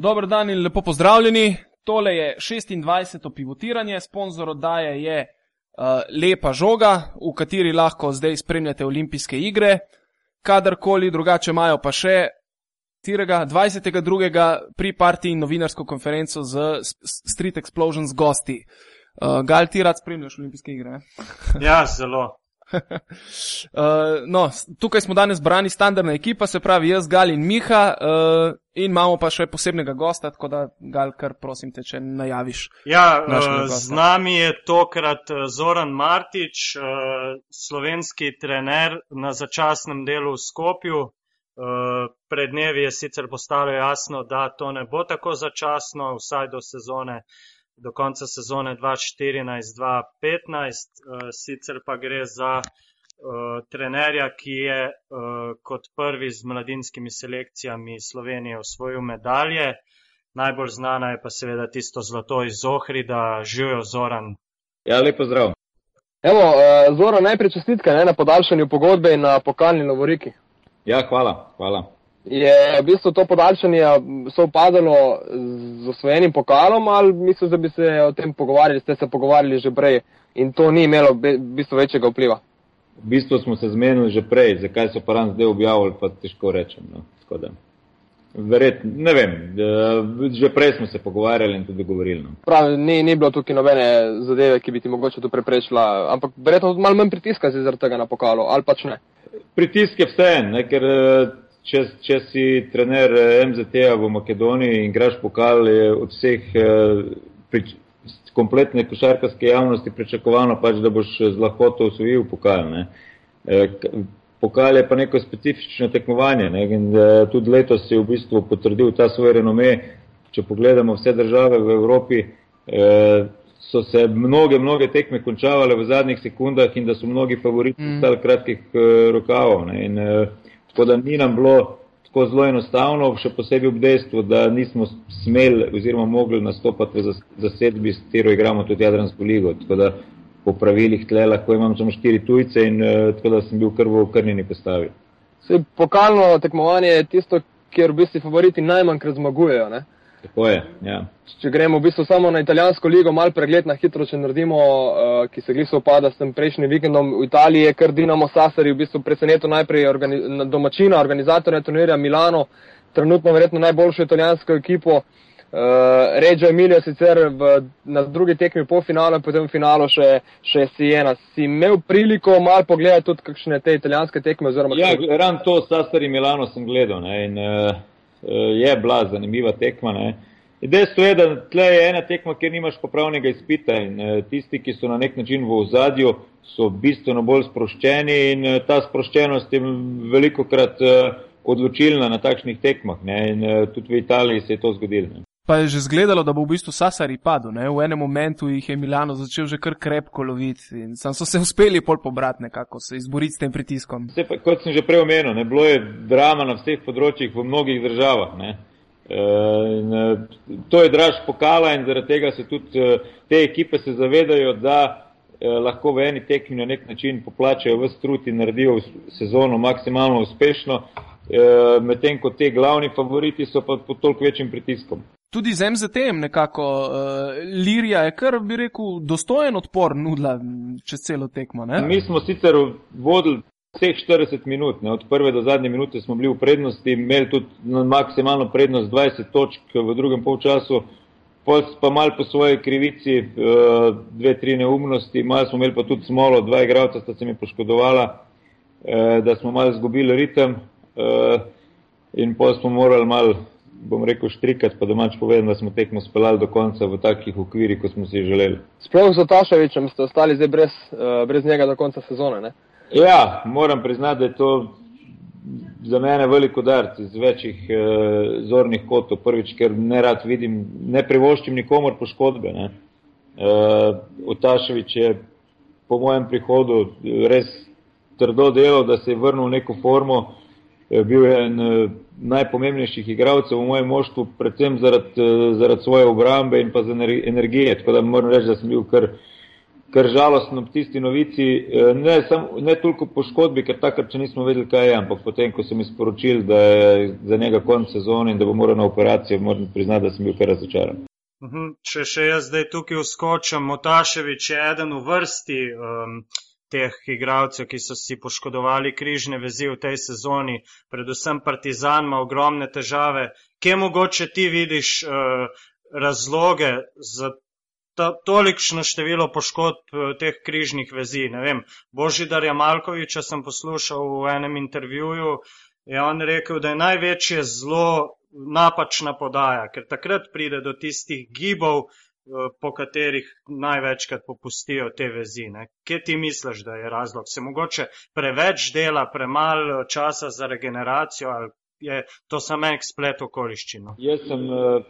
Dobro dan in lepo pozdravljeni. Tole je 26. pivotiranje, sponzor oddaje je uh, Lepa žoga, v kateri lahko zdaj spremljate olimpijske igre. Kadarkoli drugače imajo pa še 22. pri partiji in novinarsko konferenco z Street Explosions gosti. Uh, Gal, ti rad spremljaš olimpijske igre? ja, zelo. Uh, no, tukaj smo danes brani standardna ekipa, se pravi jaz, Gal in Miha, uh, in imamo pa še posebnega gosta, tako da Gal, kar prosim te, če najaviš. Ja, uh, z nami je tokrat Zoran Martič, uh, slovenski trener na začasnem delu v Skopju. Uh, pred dnevi je sicer postalo jasno, da to ne bo tako začasno, vsaj do sezone do konca sezone 2014-2015, uh, sicer pa gre za uh, trenerja, ki je uh, kot prvi z mladinskimi selekcijami Slovenije osvojil medalje. Najbolj znana je pa seveda tisto zlato iz Zohrida, živijo Zoran. Ja, lepo zdrav. Evo, Zoran, najprej čestitke ne, na podaljšanju pogodbe in na pokalni lovoriki. Ja, hvala, hvala je v bistvu to podaljšanje sovpadalo z osvojenim pokalom ali mislim, da bi se o tem pogovarjali, ste se pogovarjali že prej in to ni imelo v bistvu večjega vpliva? V bistvu smo se zmenili že prej, zakaj so pa ran zdaj objavili, pa težko rečem. No. Verjetno, ne vem, že prej smo se pogovarjali in tudi govorili. No. Prav, ni, ni bilo tukaj nobene zadeve, ki bi ti mogoče to preprečila, ampak verjetno malo manj pritiska si zaradi tega na pokalo, ali pač ne? Pritisk je vse, ker če, če si trener eh, MZT-a v Makedoniji in graš pokal, je od vseh eh, prič, kompletne košarkarske javnosti pričakovano, pač, da boš z lahkoto osvojil pokal. Ne. Eh, pokal je pa neko specifično tekmovanje ne. in tudi letos si v bistvu potrdil ta svoj renome. Če pogledamo vse države v Evropi, so se mnoge, mnoge tekme končavale v zadnjih sekundah in da so mnogi favoriti mm. stali kratkih rokavov. Ne. In, Tako da ni nam bilo tako zelo enostavno, še posebej ob dejstvu, da nismo smeli oziroma mogli nastopati v zasedbi, s katero igramo tudi Jadransko ligo. Tako da po pravilih tle lahko imam samo štiri tujce in uh, tako da sem bil kar v okrnjeni postavi. Pokalno tekmovanje je tisto, kjer v bistvu favoriti najmanjkrat zmagujejo. Ne? Tako je. Ja. Če gremo v bistvu samo na italijansko ligo, malo pregled na hitro, če naredimo, uh, ki se gliso upada s tem prejšnjim vikendom v Italiji, je kar Dinamo Sassari v bistvu presenetil najprej organi domačina, organizatorja turnirja Milano, trenutno verjetno najboljšo italijansko ekipo. Uh, Reggio Emilio sicer v, na drugi tekmi po finalu in potem v finalu še, še Siena. Si imel priliko malo pogledati tudi kakšne te italijanske tekme? Ja, ran to Sassari Milano sem gledal ne, in uh, je bila zanimiva tekma. Ne. Dejstvo je, da tle je ena tekma, kjer nimaš popravnega izpita in eh, tisti, ki so na nek način v ozadju, so bistveno bolj sproščeni in eh, ta sproščenost je veliko krat odločilna na takšnih tekmah. Ne. In tudi v Italiji se je to zgodilo. Pa je že zgledalo, da bo v bistvu Sasari padel. V enem momentu jih je Milano začel že kar krepko loviti in so se uspeli pol pobrati nekako, se izboriti s tem pritiskom. Pa, kot sem že prej omenil, ne? bilo je drama na vseh področjih v mnogih državah. Ne? E, in, e, to je draž pokala in zaradi tega se tudi e, te ekipe se zavedajo, da lahko v eni tekmi na nek način poplačajo vse trud in naredijo sezono maksimalno uspešno, medtem ko te glavni favoriti so pa pod toliko večjim pritiskom tudi z MZT-jem nekako uh, Lirija je kar bi rekel dostojen odpor nudila čez celo tekmo. Ne? Mi smo sicer vodili vseh 40 minut, ne? od prve do zadnje minute smo bili v prednosti, imeli tudi maksimalno prednost 20 točk v drugem polčasu, pa mal po svoji krivici, uh, dve, tri neumnosti, mal smo imeli pa tudi smolo, dva igralca sta se mi poškodovala, uh, da smo mal zgubili ritem uh, in pa smo morali mal bom rekel, štrikati, pa domač povedem, da smo tekmo speljali do konca v takih okvirih, kot smo si želeli. Sploh z Otaševičem ste ostali zdaj brez, uh, brez njega do konca sezone, ne? Ja, moram priznati, da je to za mene veliko darc iz večjih uh, zornih kotov. Prvič, ker ne rad vidim, ne privoščim nikomor poškodbe. Ne? Uh, Otaševič je po mojem prihodu res trdo delal, da se je vrnil v neko formo. Bil je en najpomembnejših igralcev v mojem moštvu, predvsem zaradi, zaradi svoje obrambe in pa za energije. Tako da moram reči, da sem bil kar kar žalostno ob tisti novici, eh, ne, sam, ne toliko poškodbi, ker takrat, če nismo vedeli, kaj je, ampak potem, ko sem izporočil, da je za njega konc sezone in da bo moral na operacijo, moram priznati, da sem bil kar razočaran. Mhm, če še jaz zdaj tukaj uskočam, Motaševič je eden v vrsti um, teh igralcev, ki so si poškodovali križne vezi v tej sezoni, predvsem Partizan ima ogromne težave. Kje mogoče ti vidiš uh, razloge za ta, tolikšno število poškodb eh, teh križnih vezi. Ne vem, Božidarja Malkoviča sem poslušal v enem intervjuju, je on rekel, da je največje zlo napačna podaja, ker takrat pride do tistih gibov, eh, po katerih največkrat popustijo te vezi. Ne. Kje ti misliš, da je razlog? Se mogoče preveč dela, premalo časa za regeneracijo ali je to samo en splet okoliščino? Jaz sem uh,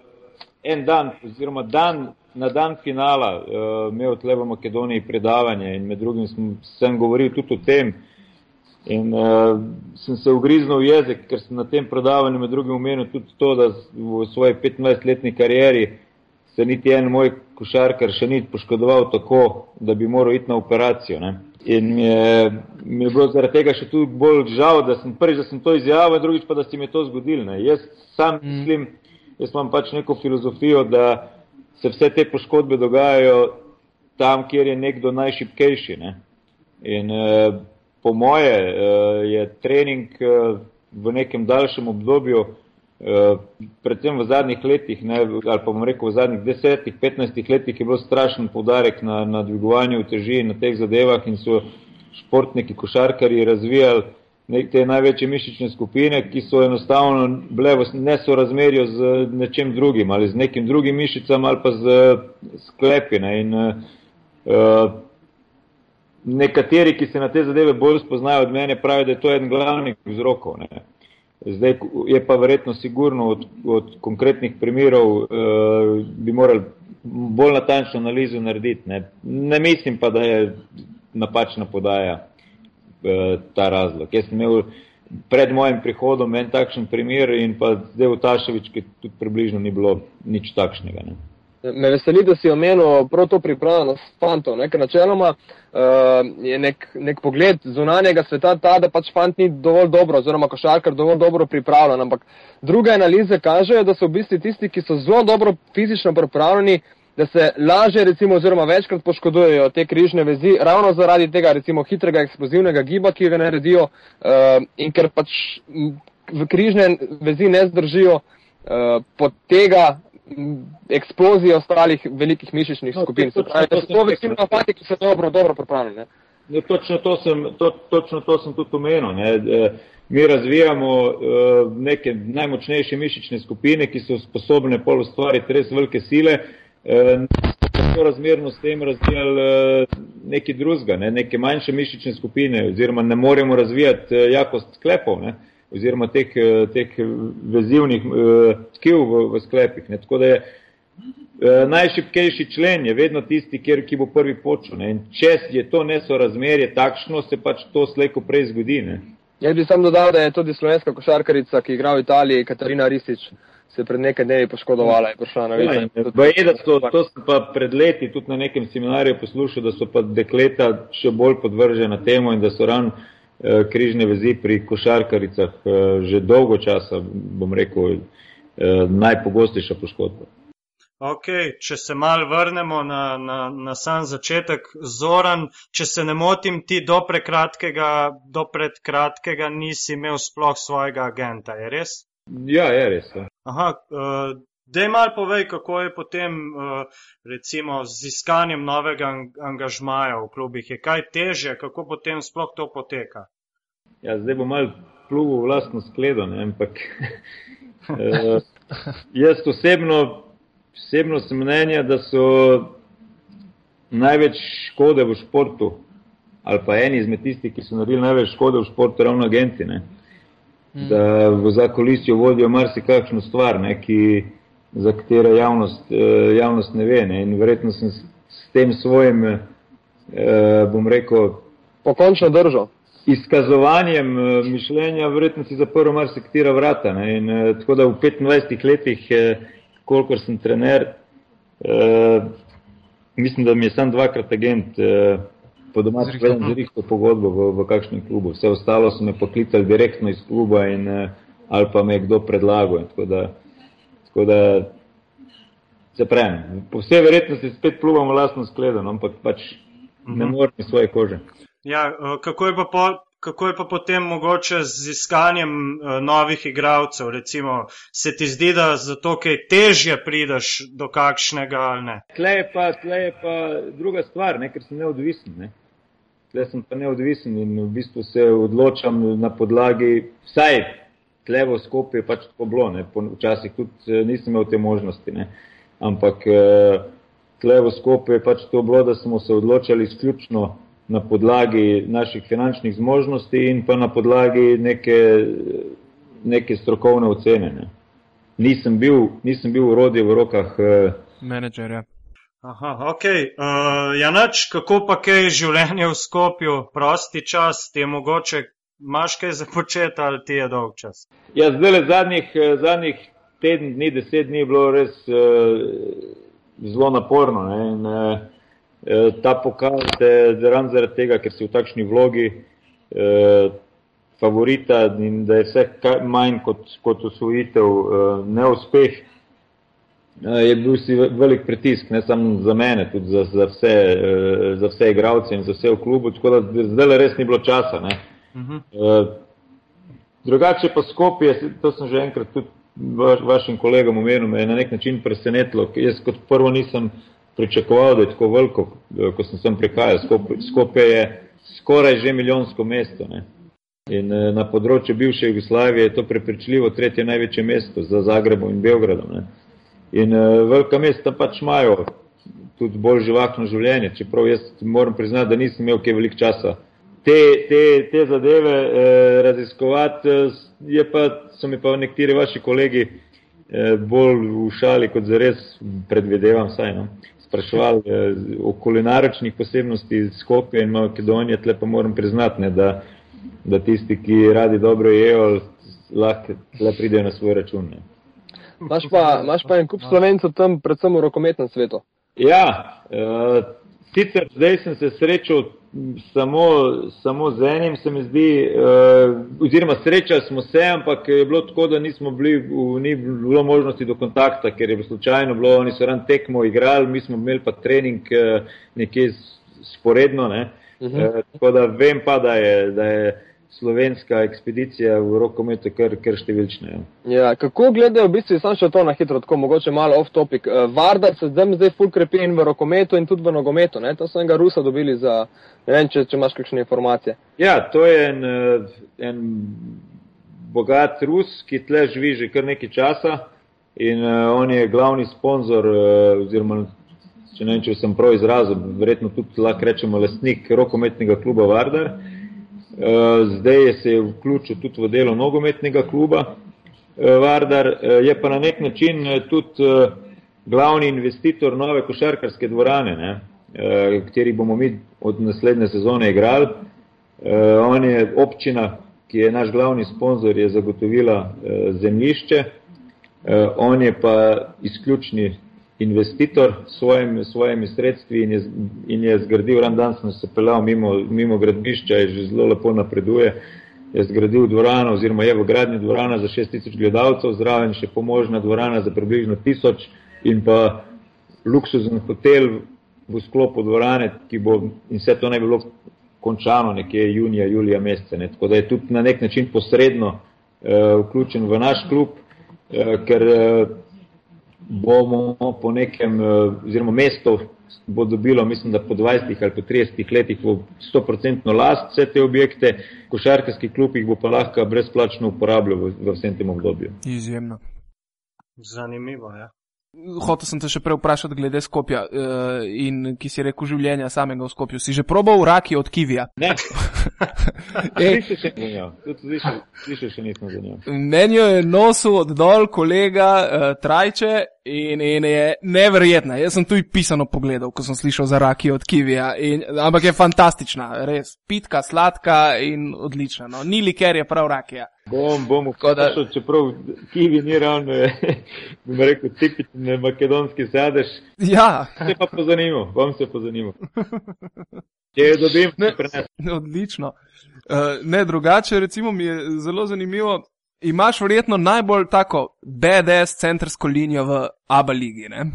en dan, oziroma dan na dan finala uh, imel tle v Makedoniji predavanje in med drugim sem, sem govoril tudi o tem in uh, sem se ugriznil v jezik, ker sem na tem predavanju med drugim omenil tudi to, da v svoji 15-letni karieri se niti en moj košarkar še ni poškodoval tako, da bi moral iti na operacijo. Ne? In mi je, mi je bilo zaradi tega še tu bolj žal, da sem prvič, da sem to izjavil, drugič pa, da se mi je to zgodilo. Jaz sam mm. mislim, jaz imam pač neko filozofijo, da se vse te poškodbe dogajajo tam, kjer je nekdo najšipkejši. Ne? In eh, po moje eh, je trening eh, v nekem daljšem obdobju, eh, predvsem v zadnjih letih, ne, ali pa bom rekel v zadnjih desetih, petnajstih letih je bil strašen podarek na, na dvigovanju teži in na teh zadevah in so športniki, košarkari razvijali te največje mišične skupine, ki so enostavno bile v nesorazmerju z nečem drugim ali z nekim drugim mišicam ali pa z sklepine. In uh, nekateri, ki se na te zadeve bolj spoznajo od mene, pravijo, da je to eden glavnih vzrokov. Ne. Zdaj je pa verjetno sigurno od, od konkretnih primerov uh, bi morali bolj natančno analizo narediti. Ne. ne mislim pa, da je napačna podaja. Eh, ta razlog. Jaz sem imel pred mojim prihodom en takšen primer in pa zdaj v Taševič, ki tudi približno ni bilo nič takšnega. Ne. Me veseli, da si omenil prav to pripravljenost fantov, ne? ker načeloma uh, je nek, nek pogled zunanjega sveta ta, da pač fant ni dovolj dobro, oziroma košarkar dovolj dobro pripravljen, ampak druge analize kažejo, da so v bistvu tisti, ki so zelo dobro fizično pripravljeni, da se lažje, recimo, oziroma večkrat poškodujejo te križne vezi, ravno zaradi tega, recimo, hitrega eksplozivnega giba, ki ga naredijo uh, in ker pač v križne vezi ne zdržijo uh, pod tega eksplozije ostalih velikih mišičnih no, skupin. Se pravi, da so to večino fati, ki so dobro, dobro pripravljeni. No, točno, to sem, to, točno to sem tudi omenil. Ne. Mi razvijamo uh, neke najmočnejše mišične skupine, ki so sposobne pol ustvariti res velike sile, so razmerno s tem razvijali eh, nekaj drugega, ne, neke manjše mišične skupine, oziroma ne moremo razvijati eh, jakost sklepov, ne, oziroma teh, eh, teh vezivnih tkiv v, v sklepih. Ne, tako da je najšipkejši člen je vedno tisti, kjer, ki bo prvi počel. Ne, in če je to nesorazmerje takšno, se pač to slejko prej zgodi. Ne. Jaz bi sam dodal, da je tudi slovenska košarkarica, ki igra v Italiji, Katarina Risič, se pred nekaj dnevi poškodovala in prišla na več. Ja, to, to sem pa pred leti tudi na nekem seminarju poslušal, da so pa dekleta še bolj podvržena temu in da so eh, križne vezi pri košarkaricah eh, že dolgo časa, bom rekel, eh, najpogostejša poškodba. Ok, če se mal vrnemo na, na, na sam začetek, Zoran, če se ne motim, ti do prekratkega, do predkratkega nisi imel sploh svojega agenta, je res? Ja, je res. Ja. Aha, dej mal povej, kako je potem uh, recimo z iskanjem novega angažmaja v klubih. Je kaj teže, kako potem sploh to poteka? Ja, zdaj bo mal pluvo vlastno skledo, ne, ampak uh, jaz osebno, osebno sem mnenja, da so največ škode v športu ali pa eni izmed tistih, ki so naredili največ škode v športu, ravno agenti. Ne. Mm. da v zakolistju vodijo marsikakšno stvar, ne, ki, za katero javnost, eh, javnost ne ve. Ne. In verjetno sem s, s tem svojim, eh, bom rekel, pokončno držal. Izkazovanjem eh, mišljenja, verjetno si zaprl marsikatera vrata. Ne. In tako da v 25 letih, kolikor sem trener, mislim, da mi je sam dvakrat agent uh, po domačem povedal, da je to pogodbo v, v kakšnem klubu. Vse ostalo so me poklicali direktno iz kluba in, uh, ali pa me je kdo predlagal. Tako da, tako da se pravim, po vsej verjetnosti spet pluvamo lastno skledano, ampak pač ne mhm. morem svoje kože. Ja, kako je pa po, kako je pa potem mogoče z iskanjem uh, novih igralcev? Recimo, se ti zdi, da zato kaj težje prideš do kakšnega ali ne? Tle je pa, tle je pa druga stvar, ne? ker sem neodvisen. Ne? Tle sem pa neodvisen in v bistvu se odločam na podlagi, vsaj tlevo skupaj je pač tako bilo, ne? včasih tudi eh, nisem imel te možnosti, ne? ampak uh, tlevo skupaj je pač to bilo, da smo se odločali izključno na podlagi naših finančnih zmožnosti in pa na podlagi neke, neke strokovne ocene. Ne. Nisem bil, nisem bil urodje v rokah uh, menedžerja. Aha, ok. Uh, Janač, kako pa kaj življenje v Skopju, prosti čas, ti je mogoče, imaš kaj za početi ali ti je dolg čas? Ja, zdaj le zadnjih, zadnjih teden dni, deset dni je bilo res uh, zelo naporno. Ne, in, uh, Eh, ta pokal te ravno zaradi tega, ker si v takšni vlogi eh, favorita in da je vse manj kot, kot osvojitev eh, neuspeh, eh, je bil si velik pritisk, ne samo za mene, tudi za, za vse, eh, za vse igralce in za vse v klubu, tako da zdaj res ni bilo časa. Ne. Uh -huh. eh, drugače pa Skopje, to sem že enkrat tudi vaš, vašim kolegom omenil, me je na nek način presenetilo. Jaz kot prvo nisem pričakoval, da je tako veliko, ko sem sem prihajal. Skopje je skoraj že milijonsko mesto. Ne? In eh, na področju bivše Jugoslavije je to prepričljivo tretje največje mesto za Zagrebom in Belgradom. Ne? In uh, velika mesta pač imajo tudi bolj živahno življenje, čeprav jaz moram priznati, da nisem imel kaj velik časa. Te, te, te zadeve eh, raziskovati, je pa, so mi pa nekateri vaši kolegi eh, bolj v šali kot zares predvidevam saj. No? spraševali eh, o kulinaričnih posebnosti Skopje in Makedonije, tle pa moram priznati, ne, da, da tisti, ki radi dobro jejo, lahko tle pridejo na svoj račun. Imaš pa, pa en kup slovencev tam, predvsem v rokometnem svetu. Ja, uh, sicer zdaj sem se srečal samo, samo z enim, se mi zdi, uh, oziroma srečali smo se, ampak je bilo tako, da nismo bili, v, ni bilo možnosti do kontakta, ker je bilo slučajno, bilo, oni so ran tekmo igrali, mi smo imeli pa trening uh, nekje sporedno, ne? uh -huh. uh, tako da vem pa, da je, da je slovenska ekspedicija v rokometu kar, kar številčna. Ja. Ja, kako gledajo, v bistvu, samo še to na hitro, tako mogoče malo off topic. Uh, Vardar se zdaj, zdaj ful krepi in v rokometu in tudi v nogometu. Ne? To so enega Rusa dobili za, ne vem, če, če imaš kakšne informacije. Ja, to je en, eh, en bogat Rus, ki tle živi že kar nekaj časa in uh, on je glavni sponzor, uh, oziroma, če ne vem, če sem prav izrazil, verjetno tudi lahko rečemo lastnik rokometnega kluba Vardar. Uh, Eh, zdaj se je vključil tudi v delo nogometnega kluba eh, Vardar, eh, je pa na nek način tudi glavni investitor nove košarkarske dvorane, ne, kateri bomo mi od naslednje sezone igrali. On je občina, ki je naš glavni sponzor, je zagotovila zemljišče, on je pa izključni investitor s svojim, svojimi sredstvi in je, in je zgradil, ran dan sem se pelal mimo, mimo gradbišča, je že zelo lepo napreduje, je zgradil dvorano oziroma je v gradnji dvorana za 6000 gledalcev, zraven še pomožna dvorana za približno 1000 in pa luksuzen hotel v sklopu dvorane, ki bo in vse to bi bilo končano nekje junija, julija meseca. Ne. Tako da je tudi na nek način posredno uh, vključen v naš klub, uh, ker uh, bomo po nekem, eh, oziroma mesto bo dobilo, mislim, da po 20 ali po 30 letih v 100% last vse te objekte, košarkarski klub jih bo pa lahko brezplačno uporabljal v, v vsem tem obdobju. Izjemno. Zanimivo, ja. Hotel sem te še prej vprašati glede Skopja uh, in ki si rekel življenja samega v Skopju. Si že probal raki od Kivija? Ne. Meni je nosil od dol kolega uh, Trajče in, in je neverjetna. Jaz sem tu pisano pogledal, ko sem slišal za raki od Kivija. In, ampak je fantastična, res. Pitka, sladka in odlična. No. Ni li ker je prav rakija. Bom, bom vprašal, čeprav Kivi ni ravno, bom rekel, tipični makedonski sadež. Ja. Se pa pozanimal, bom se pozanimal. Če jo dobim, ne prenesem. Odlično. Uh, ne, drugače, recimo, mi je zelo zanimivo. Imaš verjetno najbolj tako BDS centrsko linijo v ABA ligi, ne?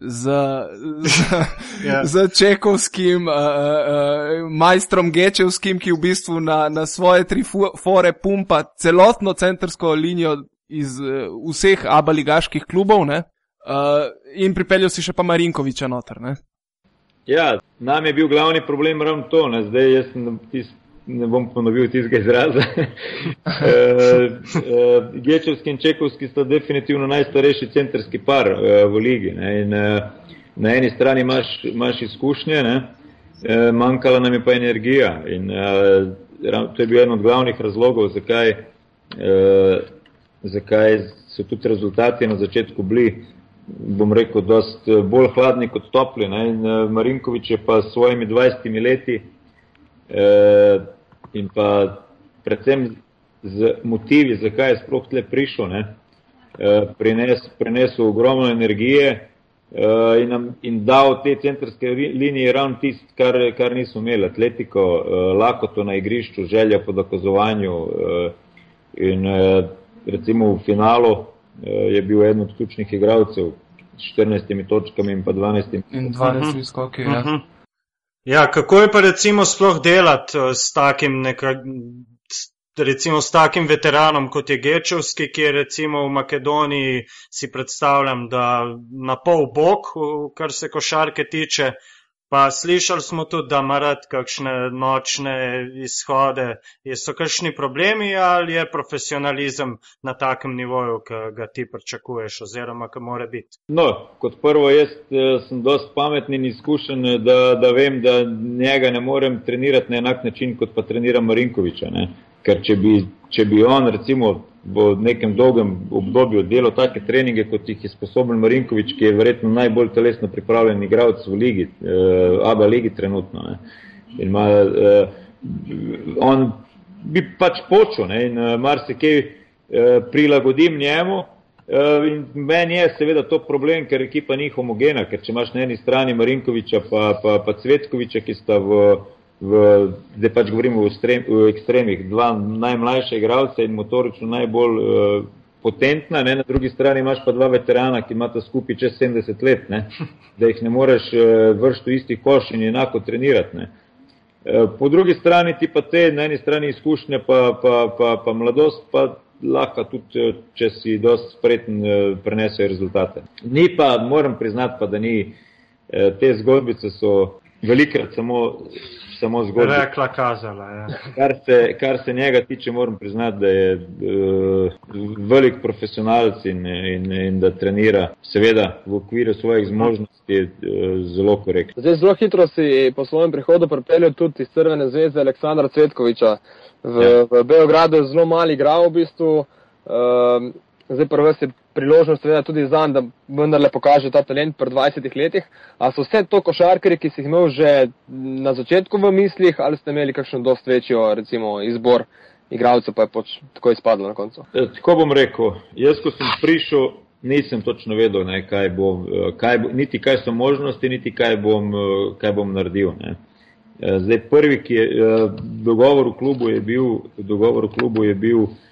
Z, z, yeah. Ja. z Čekovskim, uh, uh, majstrom Gečevskim, ki v bistvu na, na svoje tri fore pumpa celotno centrsko linijo iz uh, vseh ABA ligaških klubov, ne? Uh, in pripeljal si še pa Marinkoviča noter, ne? Ja, nam je bil glavni problem ravno to. Ne? Zdaj jaz tis, ne bom ponovil tistega izraza. e, e, Gečevski in Čekovski sta definitivno najstarejši centrski par e, v ligi. In, e, na eni strani imaš, imaš izkušnje, ne? Manjkala nam je pa energija. In, to je bil eden od glavnih razlogov, zakaj, zakaj so tudi rezultati na začetku bili bom rekel, dost eh, bolj hladni kot topli. Ne? In eh, Marinkovič je pa s svojimi 20 leti eh, in pa predvsem z motivi, zakaj je sploh tle prišel, ne? Eh, prines, prinesel ogromno energije eh, in, nam, in dal te centrske linije ravno tist, kar, kar nismo imeli, atletiko, eh, lakoto na igrišču, želja po dokazovanju eh, in eh, recimo v finalu Eh, je bil eden od ključnih igralcev s 14 točkami in pa 12. In 12 skoki, ja. Mhm. Ja, kako je pa recimo sploh delati eh, s takim nekaj, recimo s takim veteranom kot je Gečevski, ki je recimo v Makedoniji, si predstavljam, da na pol bok, kar se košarke tiče, Pa slišali smo tudi, da ima rad kakšne nočne izhode. So kakšni problemi ali je profesionalizem na takem nivoju, ki ga ti pričakuješ oziroma ki mora biti? No, kot prvo, jaz eh, sem dost pametni in izkušen, da, da vem, da njega ne morem trenirati na enak način, kot pa treniram Marinkoviča. Ne? Ker če bi, če bi on recimo v nekem dolgem obdobju delo take treninge, kot jih je sposoben Marinkovič, ki je verjetno najbolj telesno pripravljen igralec v ligi, uh, ABA ligi trenutno. Ne. In ima, uh, on bi pač počel ne, in uh, marsikaj uh, prilagodim njemu. Uh, in meni je seveda to problem, ker ekipa ni homogena, ker če imaš na eni strani Marinkoviča pa, pa, pa Cvetkoviča, ki sta v v, zdaj pač govorimo o, strem, o ekstremih, dva najmlajša igralca in motorično najbolj uh, potentna, ne? na drugi strani imaš pa dva veterana, ki imata skupaj čez 70 let, ne? da jih ne moreš uh, vršiti v isti koš in enako trenirati. Ne? Uh, po drugi strani ti pa te, na eni strani izkušnje pa, pa, pa, pa mladost, pa lahko tudi, če si dost spreten, prenesejo rezultate. Ni pa, moram priznati pa, da ni, te zgodbice so velikrat samo samo zgodba. Rekla, kazala. Ja. Kar, se, kar se njega tiče, moram priznati, da je uh, velik profesionalc in, in, in da trenira, seveda, v okviru svojih zmožnosti, uh, zelo korektno. Zdaj, zelo hitro si po svojem prihodu pripeljal tudi iz Crvene zvezde Aleksandra Cvetkoviča. V, ja. v Beogradu je zelo mali igral v bistvu. Uh, zdaj prvo je priložnost seveda tudi za njega, da vendarle pokaže ta talent pri 20 letih. A so vse to košarkari, ki si jih imel že na začetku v mislih, ali ste imeli kakšno dost večjo recimo, izbor igralcev, pa je pač tako izpadlo na koncu? E, tako bom rekel, jaz ko sem prišel, nisem točno vedel, ne, kaj bom, e, kaj bo, niti kaj so možnosti, niti kaj bom, e, kaj bom naredil. Ne. Zdaj prvi, ki je dogovor v klubu je bil, dogovor v klubu je bil Eh,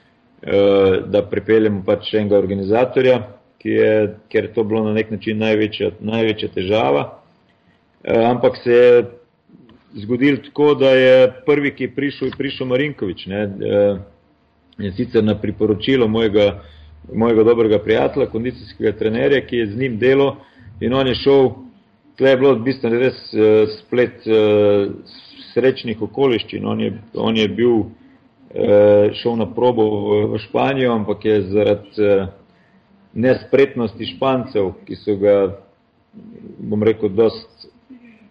da pripeljemo pač enega organizatorja, je, ker je to bilo na nek način največja, največja težava. Eh, ampak se je zgodil tako, da je prvi, ki je prišel, je prišel Marinkovič. Ne? Eh, in sicer na priporočilo mojega, mojega dobrega prijatelja, kondicijskega trenerja, ki je z njim delo in on je šel, tle je bilo v bistvu res splet srečnih okoliščin. On je, on je bil Eh, šel na probo v Španijo, ampak je zaradi eh, nespretnosti Špancev, ki so ga, bom rekel, dost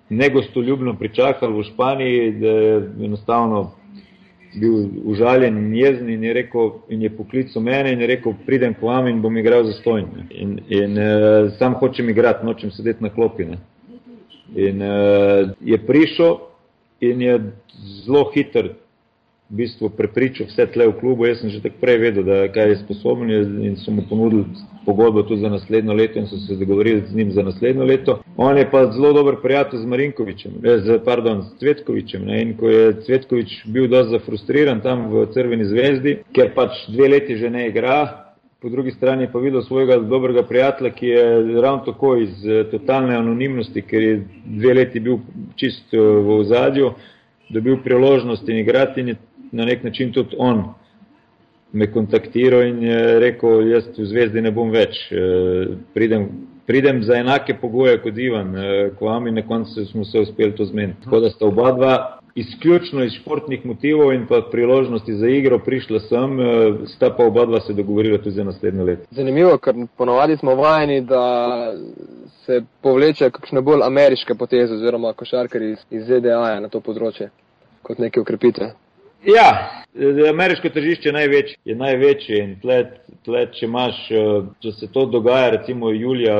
negostoljubno pričakali v Španiji, da je enostavno bil užaljen in jezen in je, rekel, in je poklical mene in je rekel, pridem k vam in bom igral za stojn. In, in uh, sam hočem igrati, nočem sedeti na klopi. Ne. In uh, je prišel in je zelo hiter v bistvu prepričal vse tle v klubu. Jaz sem že tako prej vedel, da kaj je sposoben in so mu ponudili pogodbo tudi za naslednjo leto in so se dogovorili z njim za naslednjo leto. On je pa zelo dober prijatelj z Marinkovičem, eh, z, pardon, s Cvetkovičem. Ne? In ko je Cvetkovič bil dosti zafrustriran tam v Crveni zvezdi, ker pač dve leti že ne igra, po drugi strani pa videl svojega dobrega prijatelja, ki je ravno tako iz eh, totalne anonimnosti, ker je dve leti bil čist eh, v ozadju, dobil priložnost in igrati in je na nek način tudi on me kontaktiral in je rekel, jaz v zvezdi ne bom več, eh, pridem, pridem za enake pogoje kot Ivan, k vam in na koncu smo se uspeli to zmeniti. Tako da sta oba dva izključno iz športnih motivov in pa priložnosti za igro prišla sem, eh, sta pa oba dva se dogovorila tudi za naslednje leto. Zanimivo, ker ponovadi smo vajeni, da se povleče kakšne bolj ameriške poteze oziroma košarkari iz, ZDA na to področje kot neke ukrepitve. Ja, ameriško tržišče je največje, je največje in tle, tle, če, imaš, eh, če se to dogaja recimo julija,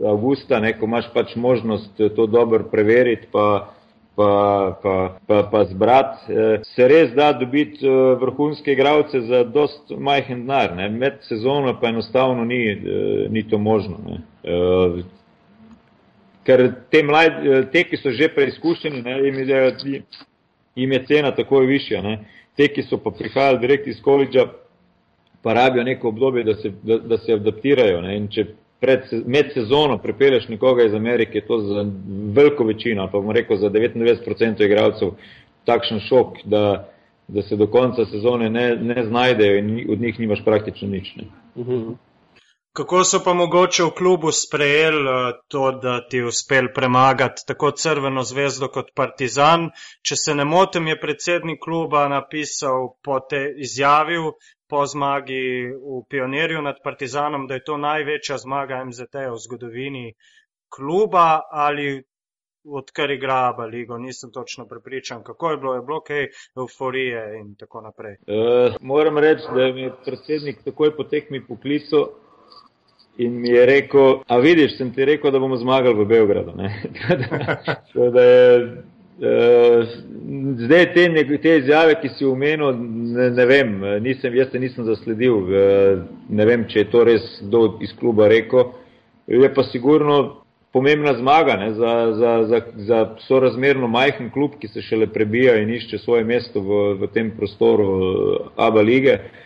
avgusta, ne, ko imaš pač možnost to dobro preveriti, pa pa, pa, pa, pa zbrati. Eh, se res da dobiti eh, vrhunske igralce za dost majhen denar, med sezono pa enostavno ni, eh, ni to možno. Ne. Ker te, mlad, te, ki so že preizkušeni, ne, jim, je, jim je cena takoj višja. Ne. Te, ki so pa prihajali direkt iz koledža, pa rabijo neko obdobje, da se, da, da se adaptirajo. Ne. In če pred, med sezono pripeleš nekoga iz Amerike, to za veliko večino, pa bom rekel za 99% igralcev, takšen šok, da, da se do konca sezone ne, ne znajdejo in od njih nimaš praktično nič. Ne. Mhm. Kako so pa mogoče v klubu sprejeli eh, to, da ti je uspel premagati tako Crveno zvezdo kot Partizan? Če se ne motim, je predsednik kluba napisal po te izjavil, po zmagi v Pionirju nad Partizanom, da je to največja zmaga MZT v zgodovini kluba ali odkar igra Aba ligo. Nisem točno prepričan, kako je bilo, je bilo kaj euforije in tako naprej. Uh, moram reči, da mi je predsednik takoj po tekmi poklical. In mi je rekel, a vidiš, sem ti rekel, da bomo zmagali v Beogradu. da, da je Uh, zdaj te, te izjave, ki si umenil, ne, ne vem, nisem, jaz se nisem zasledil, uh, ne vem, če je to res kdo iz kluba rekel. Je pa sigurno pomembna zmaga ne, za, za, za, za sorazmerno majhen klub, ki se šele prebija in išče svoje mesto v, v tem prostoru uh, Aba lige. Uh,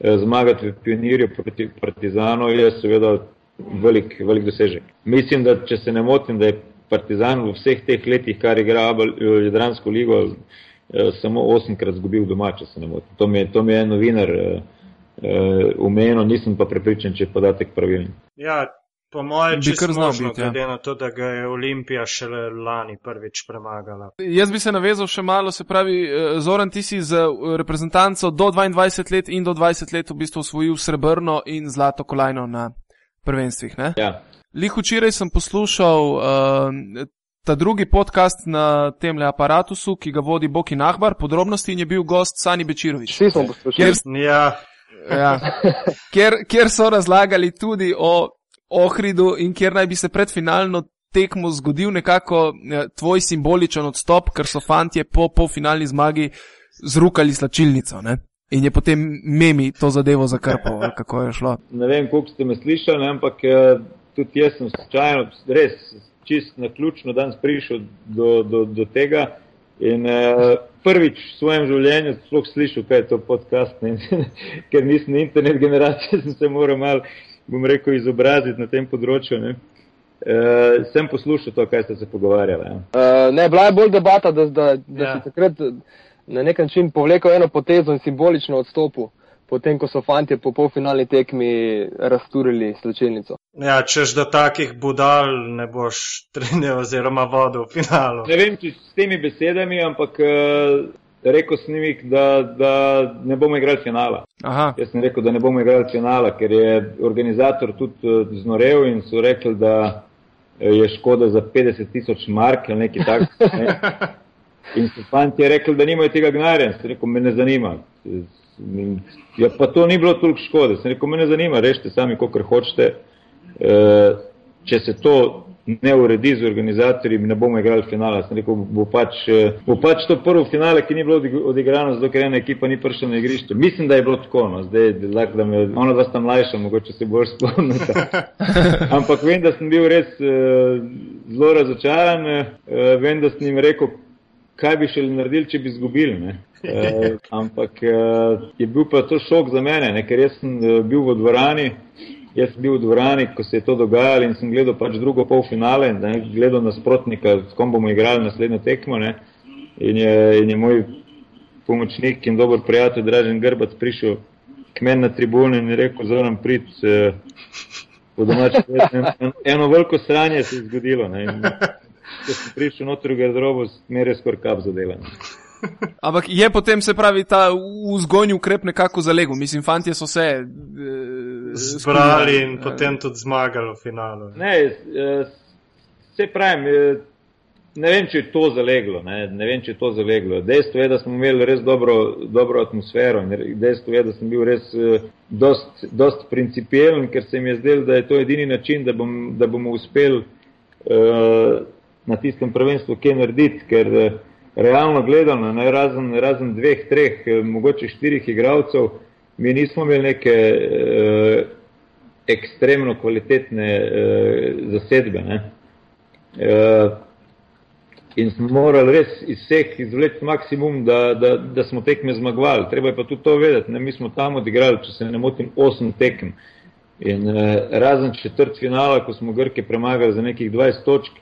zmagati v pionirju proti Partizanu je seveda velik, velik dosežek. Mislim, da če se ne motim, da je Partizan v vseh teh letih, kar igra Jadransko ligo, eh, samo osemkrat zgubil doma, če se ne motim. To mi je, to mi je novinar umenil, eh, eh, nisem pa prepričan, če je podatek pravilen. Ja, po mojem, če kar znamo, ja. glede ja. na to, da ga je Olimpija šele lani prvič premagala. Jaz bi se navezal še malo, se pravi, Zoran, ti si z reprezentanco do 22 let in do 20 let v bistvu osvojil srebrno in zlato kolajno na prvenstvih, ne? Ja. Lih včeraj sem poslušal uh, ta drugi podcast na tem aparatusu, ki ga vodi Boki Nahbar, podrobnosti in je bil gost Sani Bečirovič. Vsi smo poslušali. Kjer, ja. ja, kjer, kjer so razlagali tudi o Ohridu in kjer naj bi se pred finalno tekmo zgodil nekako ja, tvoj simboličen odstop, ker so fantje po polfinalni zmagi zrukali slačilnico. Ne? In je potem memi to zadevo zakrpal, kako je šlo. Ne vem, koliko ste me slišali, ampak eh, tudi jaz sem slučajno, res čist na ključno danes prišel do, do, do tega. In uh, prvič v svojem življenju sploh slišal, kaj je to podcast, ne? ker nisem internet generacija, sem se moral mal, bom rekel, izobraziti na tem področju. Ne? Uh, sem poslušal to, kaj ste se pogovarjali. Ja. Uh, ne, bila je bolj debata, da, da, da ja. si takrat na nek način povlekel eno potezo in simbolično odstopil potem ko so fanti po polfinalni tekmi razturili slčilnico. Ja, češ do takih budal ne boš trenil oziroma vodil v finalu. Ne vem, če s temi besedami, ampak uh, rekel sem jim, da, da ne bomo igrali finala. Aha. Jaz sem rekel, da ne bomo igrali finala, ker je organizator tudi uh, znorev in so rekli, da je škoda za 50 tisoč mark ali nekaj takega. Ne. In so fanti rekli, da nimajo tega gnarja. Sem rekel, me ne zanima. Ja, pa to ni bilo toliko škode. Sem rekel, me ne zanima, rešite sami, kolikor hočete. E, če se to ne uredi z organizatorji, ne bomo igrali finala. Sem rekel, bo pač, bo pač to prvo finale, ki ni bilo odigrano, zato ker ena ekipa ni prišla na igrišče. Mislim, da je bilo tako, no. zdaj, da me, ono da sem mlajša, mogoče se bolj spomnite. Ampak vem, da sem bil res uh, zelo razočaran, uh, vem, da sem jim rekel, kaj bi še naredili, če bi izgubili. Uh, ampak uh, je bil pa to šok za mene, ne? ker jaz sem uh, bil v dvorani, jaz sem bil v dvorani, ko se je to dogajalo in sem gledal pač drugo polfinale, ne, gledal nasprotnika, s kom bomo igrali naslednjo tekmo. In, je, in je moj pomočnik in dober prijatelj, Dražen Grbac, prišel k meni na tribune in je rekel, zoram prid. Eh, Domač, eno, eno veliko sranje se je zgodilo. Ne, in, ko sem prišel noter v garderobo, mi je res skoraj kap zadevan. Ampak je potem se pravi ta vzgojni ukrep nekako zalegel. Mislim, fanti so se eh, zbrali in potem tudi zmagali v finalu. Ne, eh, se pravim, eh, ne vem, če je to zaleglo. Ne, ne vem, če je to zaleglo. Dejstvo je, da smo imeli res dobro, dobro atmosfero in dejstvo je, da sem bil res dost, dost principialen, ker se mi je zdel, da je to edini način, da, bom, da bomo uspeli uh, na tistem prvenstvu kaj narediti, ker uh, realno gledano, ne, razen, razen dveh, treh, eh, mogoče štirih igralcev, mi nismo imeli neke eh, ekstremno kvalitetne eh, zasedbe. Ne. Eh, in smo morali res iz vseh izvleči maksimum, da, da, da smo tekme zmagovali. Treba je pa tudi to vedeti, ne. mi smo tam odigrali, če se ne motim, osem tekem. In eh, razen četrt finala, ko smo Grke premagali za nekih 20 točk,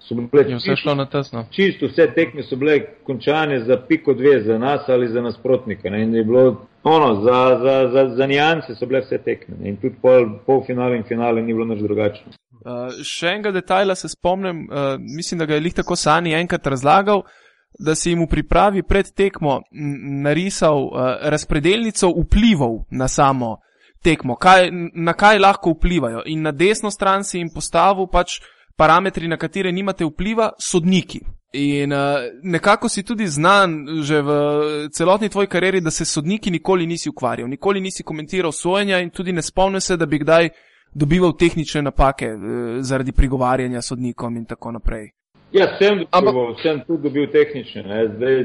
so bile čisto, vse šlo na tesno. Čisto vse tekme so bile končane za piko dve, za nas ali za nasprotnika. Ne? In je bilo ono, za, za, za, za nijanse so bile vse tekme. Ne? In tudi pol, pol finale in finale ni bilo nič drugačno. Uh, še enega detajla se spomnim, uh, mislim, da ga je lih tako Sani enkrat razlagal, da si jim v pripravi pred tekmo narisal uh, razpredelnico vplivov na samo tekmo, kaj, na kaj lahko vplivajo. In na desno stran si jim postavil pač parametri, na katere nimate vpliva, sodniki. In uh, nekako si tudi znan že v celotni tvoji karieri, da se sodniki nikoli nisi ukvarjal, nikoli nisi komentiral sojenja in tudi ne spomnim se, da bi kdaj dobival tehnične napake uh, zaradi prigovarjanja sodnikom in tako naprej. Ja, sem, dobival, sem tudi dobil tehnične. Zdaj,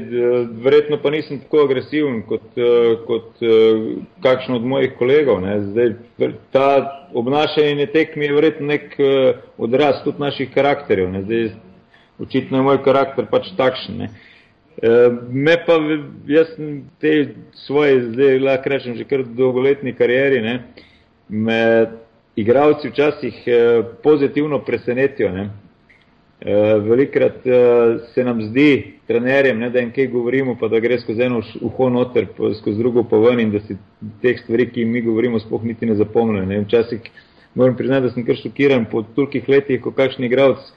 verjetno pa nisem tako agresiven kot, eh, kot eh, kakšen od mojih kolegov. Zdaj, ta obnašanje tekmi je verjetno nek eh, odraz tudi naših karakterjev. Zdaj, očitno je moj karakter pač takšen. Ne. Me pa, jaz te svoje, zdaj lahko rečem, že kar dolgoletni karieri, ne, me igravci včasih pozitivno presenetijo. Ne. Eh, velikrat uh, se nam zdi, trenerjem, ne, da jim kaj govorimo, pa da gre skozi eno uho noter, pa skozi drugo pa ven in da si teh stvari, ki jim mi govorimo, sploh niti ne zapomnijo. Včasih moram priznati, da sem kar šokiran po tolikih letih, ko kakšen igralec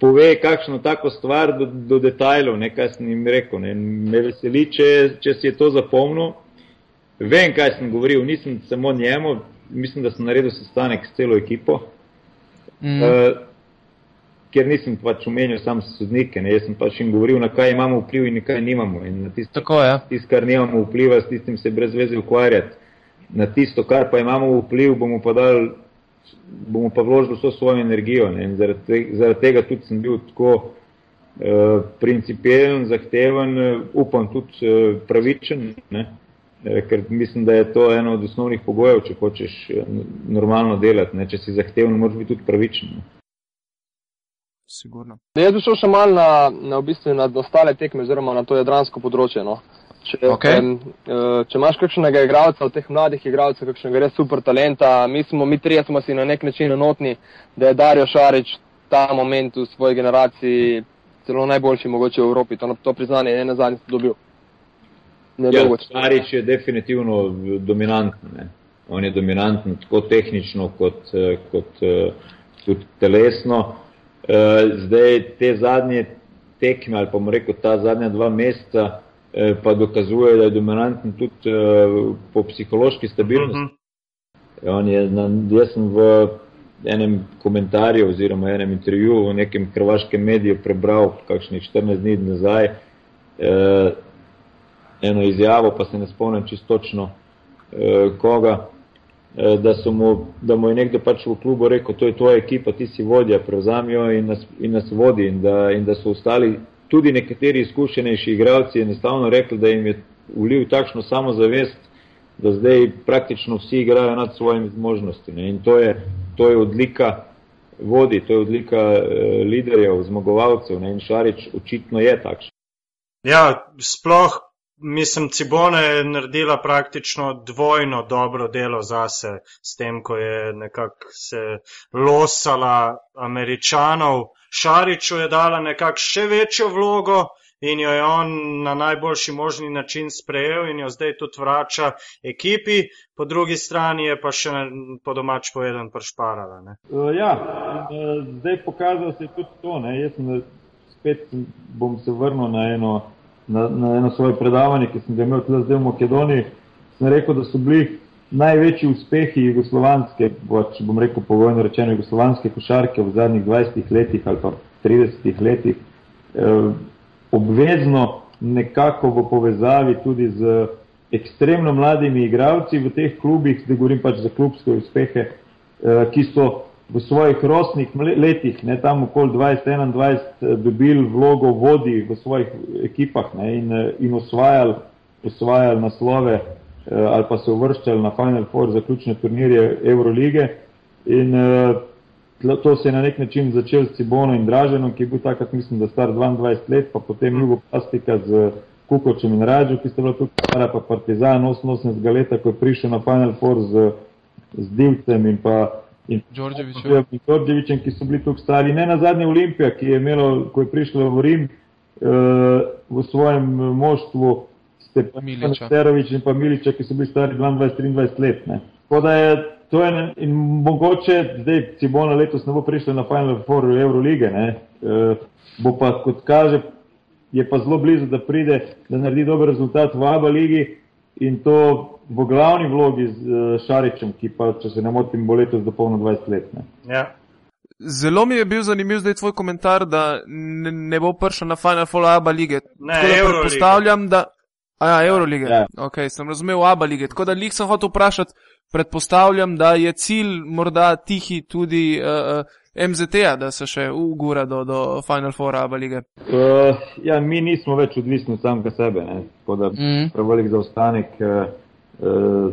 pove kakšno tako stvar do, do detajlov, ne, kaj sem jim rekel. Ne. Me veseli, če, če si je to zapomnil. Vem, kaj sem govoril, nisem samo njemu, mislim, da sem naredil sestanek s celo ekipo. Mm. Uh, ker nisem pač omenil sam sodnike, ne, jaz sem pač jim govoril, na kaj imamo vpliv in na kaj nimamo. In na tisto, Tako, ja. tisto kar nimamo vpliva, s tistim se brez veze ukvarjati. Na tisto, kar pa imamo vpliv, bomo pa, dal, bomo pa vložili vso svojo energijo. Ne, in zaradi, te, zaradi tega tudi sem bil tako uh, principialen, zahteven, uh, upam tudi uh, pravičen. Ne. Ker mislim, da je to eno od osnovnih pogojev, če hočeš normalno delati. Ne? Če si zahteven, moraš biti tudi pravičen. Ne? Sigurno. Jaz bi šel še mal na, na, v bistvu na ostale tekme, oziroma na to jadransko področje. No. Če, okay. um, če imaš kakšnega igralca, od teh mladih igralcev, kakšnega res super talenta, mi smo, mi trije smo si na nek način enotni, da je Dario Šarič ta moment v svoji generaciji celo najboljši mogoče v Evropi. To, to priznanje je na zadnji dobil. Ja, Šarič je definitivno dominanten. On je dominanten tako tehnično kot, kot tudi telesno. Eh, zdaj te zadnje tekme ali pa mu rekel ta zadnja dva meseca eh, pa dokazuje, da je dominanten tudi eh, po psihološki stabilnosti. Uh mhm. -huh. je, na, jaz sem v enem komentarju oziroma enem intervjuju v nekem hrvaškem mediju prebral kakšnih 14 dni nazaj eh, eno izjavo, pa se ne spomnim čistočno eh, koga, eh, da, mu, da mu je nekdo pač v klubu rekel, to je tvoja ekipa, ti si vodja, prevzami jo in nas, in nas vodi in da, in da so ostali tudi nekateri izkušenejši igralci enostavno rekli, da jim je vlil takšno samozavest, da zdaj praktično vsi igrajo nad svojimi zmožnostmi. In to je, to je odlika vodi, to je odlika eh, liderjev, zmagovalcev. Ne? In Šarič očitno je takšen. Ja, sploh mislim, Cibona je naredila praktično dvojno dobro delo zase s tem, ko je nekako se losala američanov. Šariču je dala nekako še večjo vlogo in jo je on na najboljši možni način sprejel in jo zdaj tudi vrača ekipi, po drugi strani je pa še po domač povedan pršparala. Ne? Uh, ja, uh, zdaj pokazal se je tudi to. Ne? Jaz sem spet bom se vrnil na eno, na, na eno svoje predavanje, ki sem ga imel tudi zdaj v Makedoniji. Sem rekel, da so bili največji uspehi jugoslovanske, če bom rekel pogojno rečeno, jugoslovanske košarke v zadnjih 20 letih ali pa 30 letih. Uh, obvezno nekako v povezavi tudi z ekstremno mladimi igravci v teh klubih, da govorim pač za klubske uspehe, eh, ki so v svojih rosnih letih, ne tam okoli 20-21, eh, dobili vlogo vodi v svojih ekipah ne, in, eh, in osvajali, osvajali naslove ali pa se uvrščali na Final Four zaključne turnirje Eurolige. In to se je na nek način začel s Cibono in Draženom, ki je bil takrat, mislim, da star 22 let, pa potem Jugo Plastika z Kukočem in Rađo, ki sta bila tukaj stara, pa Partizan 88 leta, ko je prišel na Final Four z, z Divcem in pa in Đorđevićem, ki so bili tukaj stari. Ne na zadnje Olimpija, ki je imelo, ko je prišla v Rim, uh, v svojem moštvu Stepan Sterović in pa Miliča, ki so bili stari 22-23 let. Ne. Tako da je to je in mogoče zdaj Cibona letos ne bo prišla na Final Four Eurolige, ne, e, bo pa, kot kaže, je pa zelo blizu, da pride, da naredi dober rezultat v Aba ligi in to v glavni vlogi z uh, Šaričem, ki pa, če se ne motim, bo letos dopolno 20 let. Ne. Ja. Zelo mi je bil zanimiv zdaj tvoj komentar, da ne, ne bo prišel na Final Four Aba lige. Ne, Euroliga. Da... A ja, Euroliga. Ja. Ok, sem razumel Aba lige. Tako da lih sem hotel vprašati, predpostavljam, da je cilj morda tihi tudi uh, MZT-a, da se še ugura do, do Final Four Aba lige. Uh, ja, mi nismo več odvisni od samega sebe, ne? tako da mm. prevelik zaostanek, uh, uh,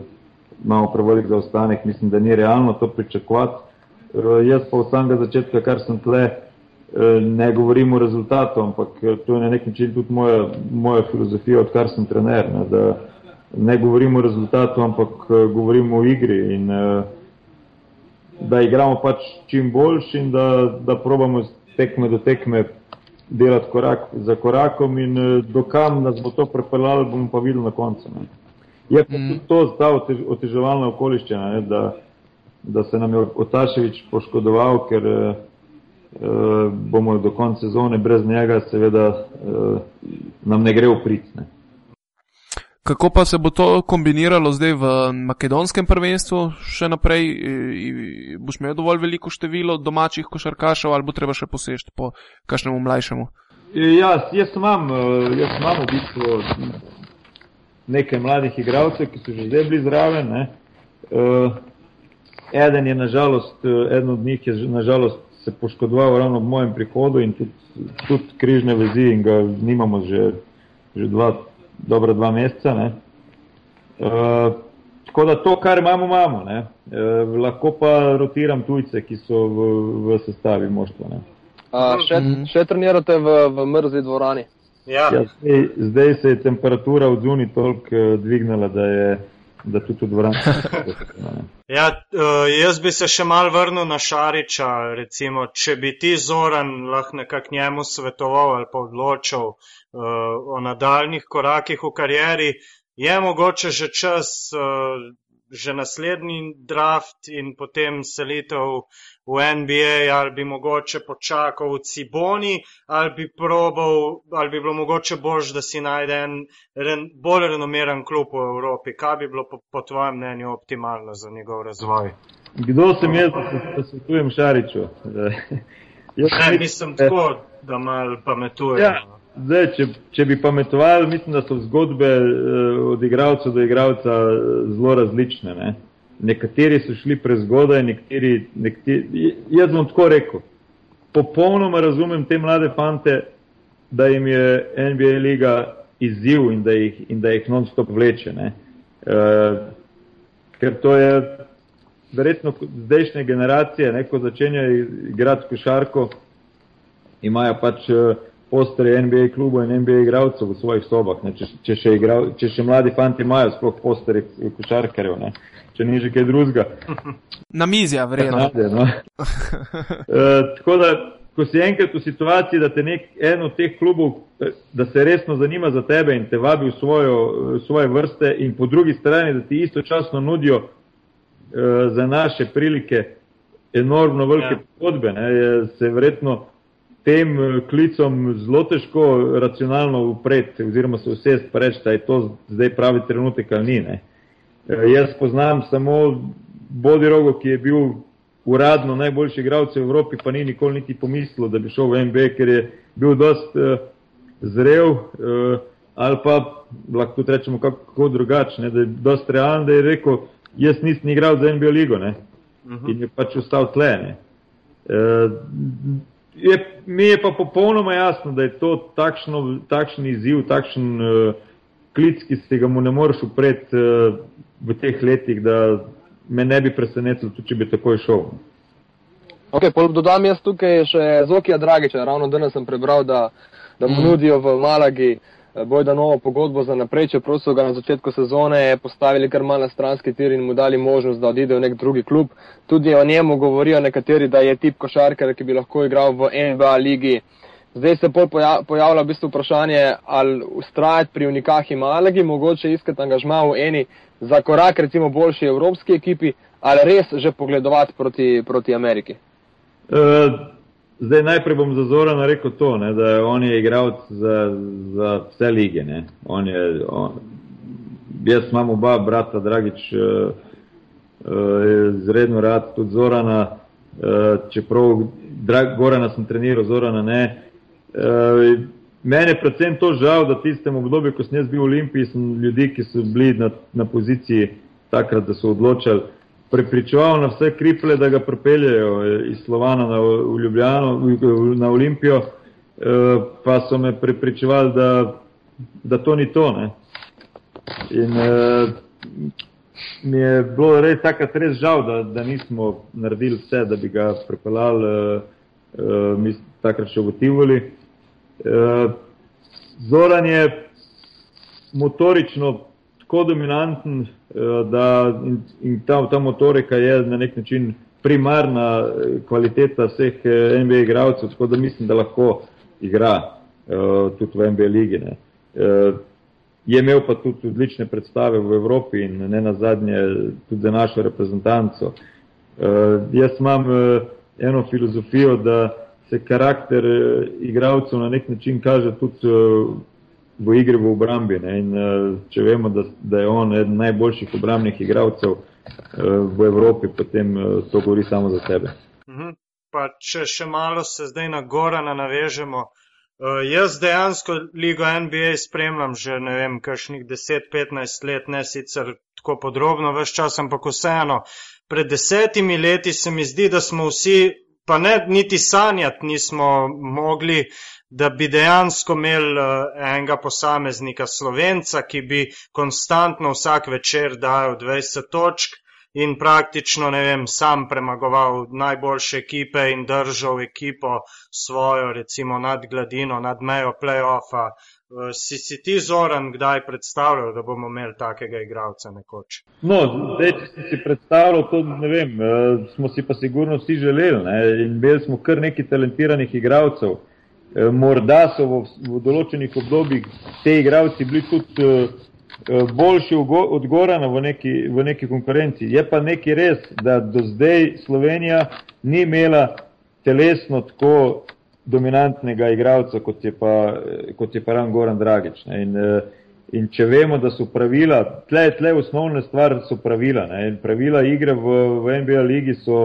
imamo prevelik zaostanek, mislim, da ni realno to pričakovati. Uh, jaz pa od samega začetka, kar sem tle, uh, ne govorim o rezultatu, ampak to je na nek način tudi moja, moja filozofija, odkar sem trener. Ne? Da, ne govorimo o rezultatu, ampak eh, govorimo o igri in eh, da igramo pač čim boljši in da, da probamo tekme do tekme delati korak za korakom in eh, dokam nas bo to prepeljalo, bomo pa videli na koncu. Ne. Je pa mm. to ta oteževalna okoliščina, ne, da, da se nam je Otaševič poškodoval, ker eh, bomo do konca sezone brez njega, seveda eh, nam ne gre v prid. Ne. Kako pa se bo to kombiniralo zdaj v makedonskem prvenstvu še naprej? Boš imel dovolj veliko število domačih košarkašev ali bo treba še posežeti po kakšnemu mlajšemu? Ja, jaz imam, jaz imam v bistvu nekaj mladih igralcev, ki so že zdaj bili zraven. Ne. Eden je nažalost, eden od njih je nažalost se poškodoval ravno v mojem prihodu in tudi, tudi križne vezi in ga nimamo že, že dva dobro dva meseca. Ne. Uh, tako da to, kar imamo, imamo. Uh, lahko pa rotiram tujce, ki so v, v sestavi moštva. Še, mhm. še trenirate v, v mrzli dvorani? Ja. Ja, zdaj, zdaj se je temperatura v zuni toliko uh, dvignila, da je da tudi v dvorani. ja, jaz bi se še mal vrnil na Šariča. Recimo, če bi ti Zoran lahko nekako njemu svetoval ali pa odločil uh, o nadaljnih korakih v karieri, je mogoče že čas, uh, že naslednji draft in potem selitev v NBA, ali bi mogoče počakal v Ciboni, ali bi probal, ali bi bilo mogoče bolj, da si najde en ren, bolj renomiran klub v Evropi. Kaj bi bilo po, po tvojem mnenju optimalno za njegov razvoj? Kdo sem jaz, da se svetujem Šariču? jaz ne, mislim tako, da mal pametujem. Ja. Zdaj, če, če bi pametovali, mislim, da so zgodbe uh, od igralca do igralca zelo različne. Ne? Nekateri so šli prezgodaj, nekateri, nekateri. Jaz bom tako rekel. Popolnoma razumem te mlade fante, da jim je NBA liga izziv in da jih, in da jih non-stop vleče. Uh, ker to je verjetno zdajšnje generacije, ne, ko začenjajo igrati košarko, imajo pač uh, postere NBA klubu in NBA igralcev v svojih sobah. Ne, če, če, še igra, če še mladi fanti imajo sploh postere košarkarjev, ne, če ni že kaj drugega. Na mizja, verjetno. No. uh, tako da ko si enkrat v situaciji, da te nek, en od teh klubov, eh, da se resno zanima za tebe in te vabi v, svojo, v svoje vrste in po drugi strani, da ti istočasno nudijo uh, za naše prilike enormno velike ja. pogodbe, ja. se verjetno tem eh, klicom zelo težko racionalno upreti oziroma se vsest pa reči, da je to zdaj pravi trenutek ali ni. Ne. Jaz poznam samo Bodirogo, ki je bil uradno najboljši igralec v Evropi, pa ni nikoli niti pomislil, da bi šel v NBA, ker je bil dost uh, zrel uh, ali pa lahko tudi rečemo kako drugačne, da je dost realen, da je rekel, jaz nisem igral za NBA ligo ne? Uh mhm. -huh. in je pač ostal tle. Uh, je, mi je pa popolnoma jasno, da je to takšno, takšen izziv, takšen uh, klic, ki se ga mu ne moreš upreti uh, v teh letih, da me ne bi presenetilo, tudi če bi takoj šel. Okay, dodam jaz tukaj še Zokija Dragiča. Ravno danes sem prebral, da, da mu mm. nudijo v Malagi eh, bojda novo pogodbo za naprej, čeprav so ga na začetku sezone postavili kar malo stranski tir in mu dali možnost, da odide v nek drugi klub. Tudi o njemu govorijo nekateri, da je tip košarkar, ki bi lahko igral v NBA ligi. Zdaj se pol pojavlja v bistvu vprašanje, ali ustrajati pri unikahi Malagi, mogoče iskati angažma v eni za korak recimo boljši evropski ekipi ali res že pogledovati proti, proti Ameriki? Uh, zdaj najprej bom za Zorana rekel to, ne, da on je igralec za, za vse lige. Ne. On je, on, jaz imam oba brata, Dragič, uh, uh, zredno rad tudi Zorana, uh, čeprav drag, Gorana sem treniral, Zorana ne. Uh, Mene predvsem to žal, da tistem obdobju, ko sem jaz bil v Olimpiji, sem ljudi, ki so bili na, na poziciji takrat, da so odločali, prepričeval na vse kriple, da ga propeljajo eh, iz Slovana na, v Ljubljano, na Olimpijo, eh, pa so me prepričevali, da, da to ni to. Ne. In eh, mi je bilo res takrat res žal, da, da nismo naredili vse, da bi ga prepeljali, mi takrat še ugotivali. Eh, Zoran je motorično tako dominanten, da in, in ta, ta motorika je na nek način primarna eh, kvaliteta vseh NBA igralcev, tako da mislim, da lahko igra tudi v NBA ligi. Ne. Je imel pa tudi odlične predstave v Evropi in ne na zadnje tudi za našo reprezentanco. Jaz imam eno filozofijo, da se karakter uh, igralcev na nek način kaže tudi uh, v igri v obrambi. In uh, če vemo, da, da je on eden najboljših obrambnih igralcev uh, v Evropi, potem uh, to govori samo za sebe. Mhm. Pa če še malo se zdaj na Gorana navežemo. Uh, jaz dejansko ligo NBA spremljam že ne vem, kakšnih 10-15 let, ne sicer tako podrobno, vse čas, ampak vseeno. Pred desetimi leti se mi zdi, da smo vsi pa ne niti sanjati nismo mogli, da bi dejansko imeli eh, enega posameznika slovenca, ki bi konstantno vsak večer dajal 20 točk in praktično, ne vem, sam premagoval najboljše ekipe in držal ekipo svojo, recimo nad gladino, nad mejo playoffa. Eh, si, si ti zoran, kdaj predstavljal, da bomo imeli takega igralca nekoč? No, zdaj, če si si predstavljal, to ne vem, uh, smo si pa sigurno vsi želeli ne? in imeli smo kar nekaj talentiranih igralcev. Uh, morda so v, v določenih obdobjih te igralci bili tudi uh, boljši od Gorana v neki, v neki konkurenci. Je pa nekaj res, da do zdaj Slovenija ni imela telesno tako dominantnega igralca, kot je pa, kot je pa Ran Goran Dragič. In In če vemo, da so pravila, tle, tle osnovne stvar so pravila. Ne? In pravila igre v, v NBA ligi so,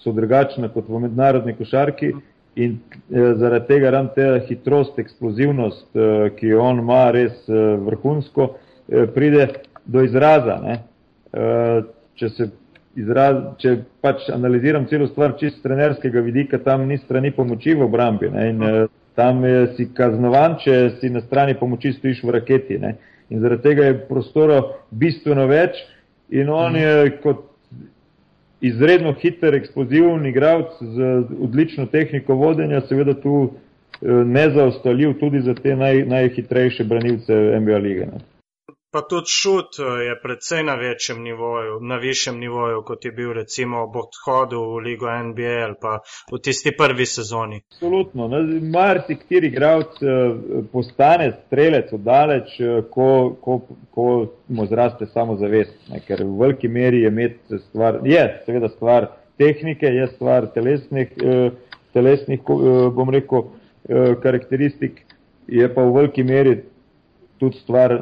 so drugačne kot v mednarodni košarki in eh, zaradi tega ram te hitrost, eksplozivnost, eh, ki jo on ima res eh, vrhunsko, eh, pride do izraza. Eh, če se izraz, če pač analiziram celo stvar čist trenerskega vidika, tam ni strani pomoči v obrambi. Ne? In eh, tam eh, si kaznovan, če si na strani pomoči stojiš v raketi. Ne? in zaradi tega je prostora bistveno več in on je kot izredno hiter, eksploziven igralec z odlično tehniko vodenja, seveda tu eh, nezaostaljiv tudi za te naj, najhitrejše branilce NBA lige. Ne. Pa tudi šut eh, je predvsej na večjem nivoju, na višjem nivoju, kot je bil recimo ob odhodu v ligo NBA ali pa v tisti prvi sezoni. Absolutno. Mar si kateri igralec eh, postane strelec oddaleč, eh, ko, ko, ko mu zraste samozavest. Ker v veliki meri je imeti stvar, je seveda stvar tehnike, je stvar telesnih, telesnih bom rekel, karakteristik, je pa v veliki meri tudi stvar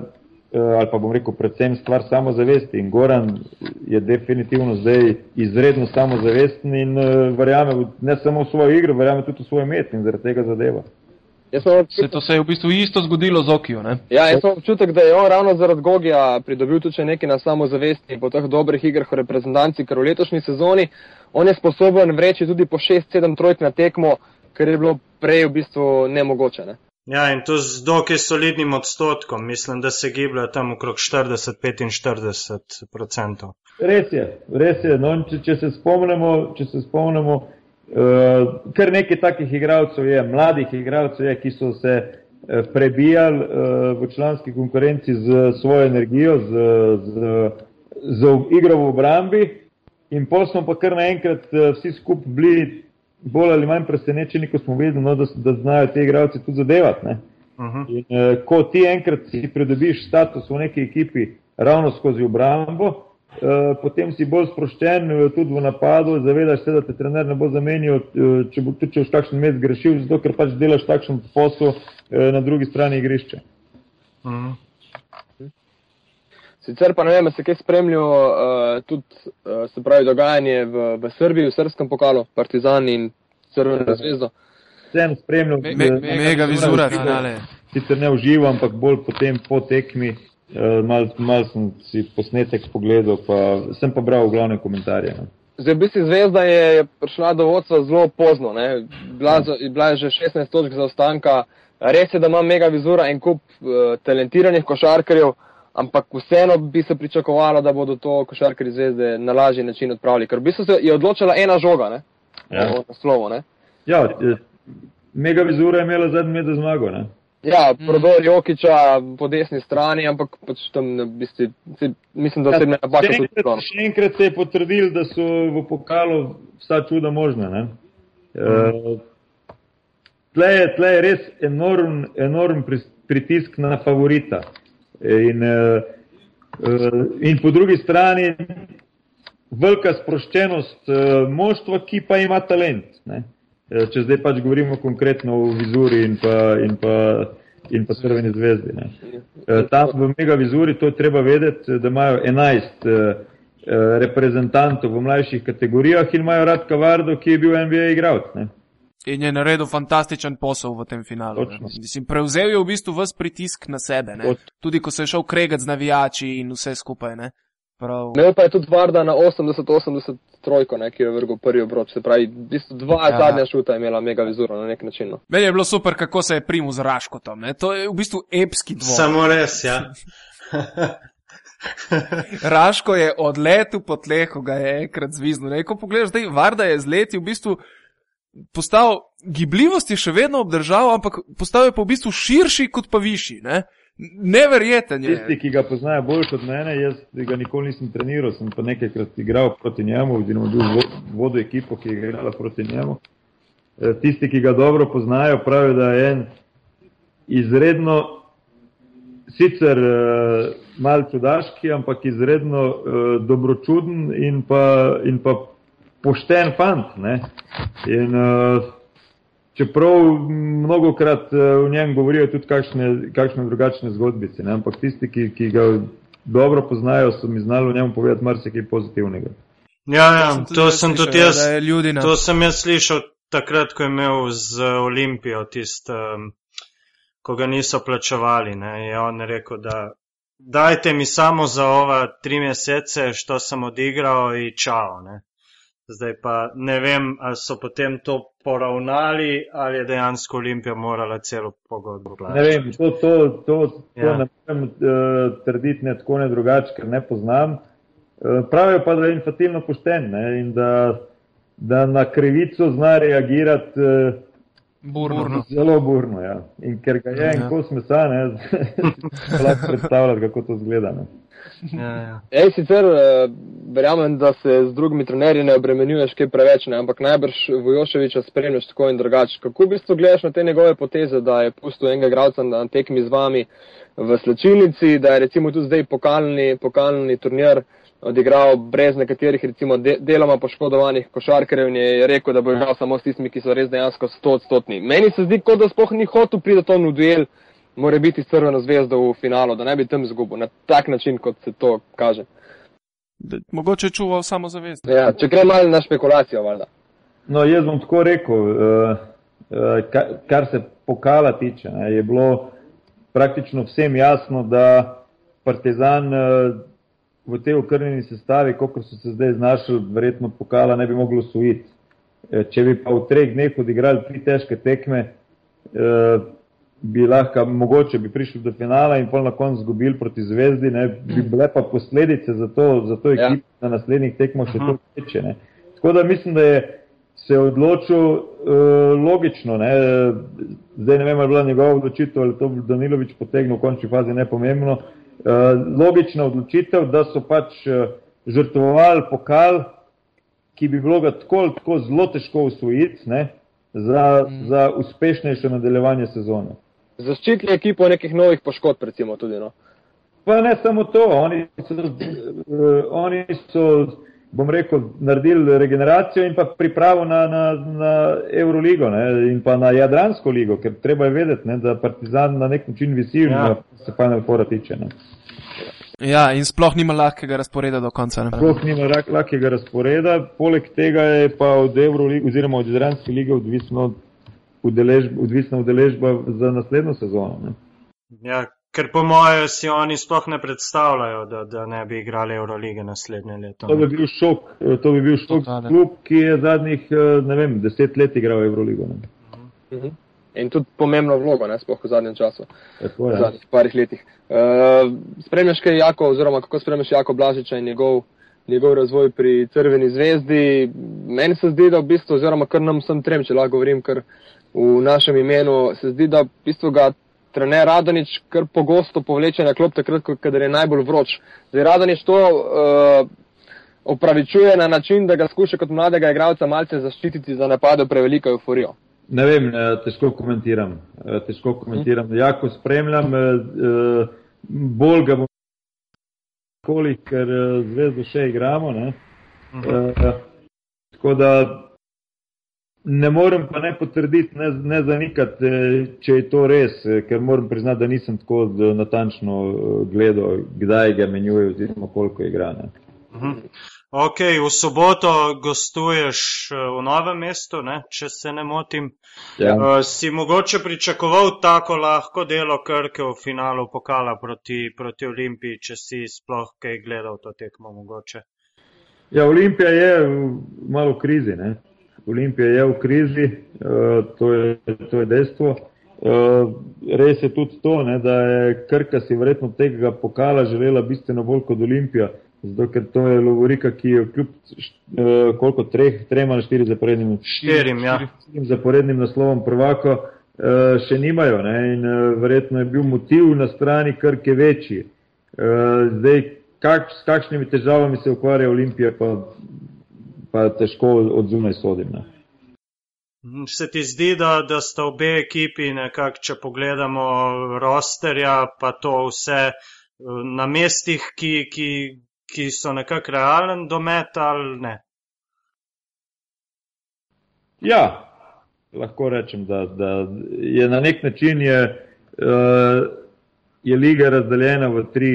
ali pa bom rekel, predvsem stvar samozavesti. In Goran je definitivno zdaj izredno samozavesten in uh, verjame ne samo v svojo igro, verjame tudi v svoj met in zaradi tega zadeva. Občutek, se to se je v bistvu isto zgodilo z Okijo. Ja, jaz sem občutek, da je on ravno zaradi Gogija pridobil tudi nekaj na samozavesti po teh dobrih igrah v reprezentanci, ker v letošnji sezoni on je sposoben vreči tudi po 6-7 trojk na tekmo, kar je bilo prej v bistvu nemogoče. Ne? Ja, in to z dokaj solidnim odstotkom, mislim, da se giblje tam okrog 40-45 odstotkov. Res je, res je. No, če, če se spomnimo, če se spomnimo uh, kar nekaj takih igralcev je, mladih igralcev je, ki so se uh, prebijali uh, v članski konkurenci z svojo energijo, z, z, z igro v obrambi in pol smo pa kar naenkrat uh, vsi skupaj bili bolj ali manj presenečeni, ko smo videli, no, da, da znajo te igralce tudi zadevati. Uh -huh. in, eh, ko ti enkrat si pridobiš status v neki ekipi ravno skozi obrambo, eh, potem si bolj sproščen eh, tudi v napadu, zavedaš se, da te trener ne bo zamenil, eh, če bo tudi če boš kakšen med grešil, zato ker pač delaš takšen posel eh, na drugi strani igrišča. Uh -huh. Sicer pa ne vem, se kaj spremljajo uh, tudi, uh, se pravi, dogajanje v, v Srbiji, v srpskem pokalu, Partizan in Crvena zvezda. Sem spremljal, me, me, me, mega vizura, finale. Sicer ne uživam, ampak bolj potem po tekmi, uh, mal, mal sem si posnetek pogledal, pa sem pa bral glavne komentarje. Ne. Zdaj, v bistvu zvezda je, je prišla do vodstva zelo pozno, bila, bila je že 16 točk za ostanka. Res je, da ima mega vizura in kup uh, talentiranih košarkarjev ampak vseeno bi se pričakovalo, da bodo to košarkari zvezde na lažji način odpravili, ker v bistvu se je odločila ena žoga, ne? Ja. Slovo, ne? Ja, eh, mega vizura je imela zadnji med zmago, ne? Ja, prodor Jokiča po desni strani, ampak pač tam v bistvu, mislim, da se jim ne napaka tudi to. Še enkrat se je potrdil, da so v pokalu vsa čuda možna, ne? Mm. Uh, tle, je, tle je res enorm, enorm pritisk na favorita. In, eh, eh, in po drugi strani velika sproščenost eh, moštva, ki pa ima talent. Ne? Če zdaj pač govorimo konkretno o vizuri in pa, in pa, in pa Crveni zvezdi. Ne? Tam v mega vizuri to je treba vedeti, da imajo 11 reprezentantov v mlajših kategorijah in imajo Radka Vardo, ki je bil NBA igralec. In je naredil fantastičen posel v tem finalu. Mislim, prevzel je v bistvu vse pritisk na sebe, tudi ko se je šel kregati z navijači in vse skupaj. Ne, Prav... ne pa je tudi Varda na 80-80 trojko, ne, ki je vrgel prvi obroč. Se pravi, v bistvu dva ja. zadnja šuta je imela mega vizuro na nek način. No. Meni je bilo super, kako se je primu z Raškotom. Ne. To je v bistvu epski dvom. Samo res, ja. Raško je odletel po tleh, ko ga je enkrat zviznil. Ko pogledaš, da je Varda je zletel v bistvu postal, gibljivost je še vedno obdržal, ampak postal je pa v bistvu širši kot pa višji. Ne? Neverjeten je. Tisti, ki ga poznajo bolj kot mene, jaz ga nikoli nisem treniral, sem pa nekajkrat igral proti njemu, oziroma bil vodo ekipo, ki je igrala proti njemu. E, tisti, ki ga dobro poznajo, pravijo, da je en izredno, sicer uh, mal čudaški, ampak izredno uh, dobročuden in pa, in pa pošten fant. In, uh, čeprav mnogo krat v njem govorijo tudi kakšne, kakšne drugačne zgodbice, ne? ampak tisti, ki, ki ga dobro poznajo, so mi znali v njem povedati marsikaj pozitivnega. Ja, ja, to sem tudi jaz, to sem jaz slišal takrat, ko je imel z Olimpijo tist, um, ko ga niso plačevali, ne, je on rekel, da dajte mi samo za ova tri mesece, što sem odigral in čao, ne. Zdaj pa ne vem, ali so potem to poravnali, ali je dejansko Olimpija morala celo pogodbo plačati. Ne vem, to, to, to, to ja. ne morem uh, trditi ne tako ne drugače, ker ne poznam. Uh, pravijo pa, da je infatilno pošten ne, in da da na krivico zna reagirati uh, burno. zelo burno. Ja. In ker ga je ja. en kos mesa, ne lahko predstavljati, kako to zgleda. Ne. Ja, ja. Ej, sicer uh, verjamem, da se z drugimi trenerji ne obremenjuješ kaj preveč, ne, ampak najbrž Vojoševiča spremljaš tako in drugače. Kako v bistvu gledaš na te njegove poteze, da je pustil enega igralca na tekmi z vami v slčilnici, da je recimo tudi zdaj pokalni, pokalni turnir odigral brez nekaterih, recimo, de, deloma poškodovanih košarkarjev in je rekel, da bo igral samo s tistimi, ki so res dejansko stotstotni. Meni se zdi, kot da sploh ni hotel priti to v duel, mora biti crveno zvezdo v finalu, da ne bi tam zgubil na tak način, kot se to kaže. Da, mogoče je čuval samo zavest. Ja, če gre malo na špekulacijo, valjda. No, jaz bom tako rekel, uh, uh, kar se pokala tiče, ne, je bilo praktično vsem jasno, da Partizan uh, v tej okrnjeni sestavi, kot so se zdaj znašli, verjetno pokala ne bi moglo sujiti. Če bi pa v treh dneh odigrali tri težke tekme, e, bi lahko, mogoče bi prišli do finala in pol na koncu zgubili proti zvezdi, ne, bi bile pa posledice za to, za to ja. ekipo ja. na naslednjih tekmah še to večje. Tako da mislim, da je se odločil uh, logično. Ne. Zdaj ne vem, ali je bila njegova odločitev ali to Danilovič potegnil v končni fazi, ne pomembno. Uh, logična odločitev, da so pač eh, žrtvovali pokal, ki bi bilo ga tako, tako zelo težko usvojiti ne, za, mm. za uspešnejše nadaljevanje sezone. Zaščitili ekipo nekih novih poškodb, recimo tudi. No. Pa ne samo to, oni so, uh, oni so, bom rekel, naredili regeneracijo in pa pripravo na, na, na Euroligo ne, in pa na Jadransko ligo, ker treba je vedeti, ne, da Partizan na nek način visi, ja. se Final Four tiče. Ne. Ja, in sploh nima lahkega razporeda do konca. Ne? Sploh nima lahkega razporeda, poleg tega je pa od Euroliga oziroma od Jadranske lige odvisno udeležba, odvisna udeležba za naslednjo sezono. Ne? Ja, ker po mojem si oni sploh ne predstavljajo, da, da ne bi igrali Eurolige naslednje leto. To bi bil šok, to bi bil šok klub, ki je zadnjih, ne vem, deset let igral Euroligo. Ne? -huh. -huh in tudi pomembno vlogo, ne sploh v zadnjem času, v zadnjih parih letih. Uh, spremljaš kaj jako, oziroma kako spremljaš jako Blažiča in njegov, njegov razvoj pri Crveni zvezdi. Meni se zdi, da v bistvu, oziroma kar nam sem trem, če lahko govorim, ker v našem imenu se zdi, da v bistvu ga trener Radonič kar pogosto povleče na klop takrat, kadar je najbolj vroč. Zdaj Radonič to uh, opravičuje na način, da ga skuša kot mladega igralca malce zaščititi za napade preveliko euforijo. Ne vem, eh, težko komentiram. Eh, težko komentiram. Jako spremljam, bolj ga bom koli, ker zvezdo še igramo. Ne? Uh -huh. Tako da ne morem pa ne potrditi, ne, ne zanikati, če je to res, ker moram priznati, da nisem tako natančno gledal, kdaj ga menjujejo, oziroma koliko igra. Uh -huh. Ok, v soboto gostuješ eh, v novem mestu, ne, če se ne motim. Ja. Uh, si mogoče pričakoval tako lahko delo Krke v finalu pokala proti, proti Olimpiji, če si sploh kaj gledal to tekmo mogoče? Ja, Olimpija je malo v krizi. Ne. Olimpija je v krizi, uh, to, je, to je dejstvo. Uh, res je tudi to, ne, da je Krka si verjetno tega pokala želela bistveno bolj kot Olimpija. Zato, ker to je Lovorika, ki je kljub uh, koliko treh, trem ali štiri zaporednim, štirim, ja. štirim zaporednim naslovom prvako, uh, še nimajo. Ne? In uh, verjetno je bil motiv na strani krke večji. Uh, zdaj, kak, s kakšnimi težavami se ukvarja Olimpija, pa, pa težko od zunaj sodim. Ne? Se ti zdi, da, da sta obe ekipi, nekako, če pogledamo rosterja, pa to vse na mestih, ki, ki ki so nekako realen domet ali ne? Ja, lahko rečem, da, da je na nek način je, uh, je liga razdeljena v tri,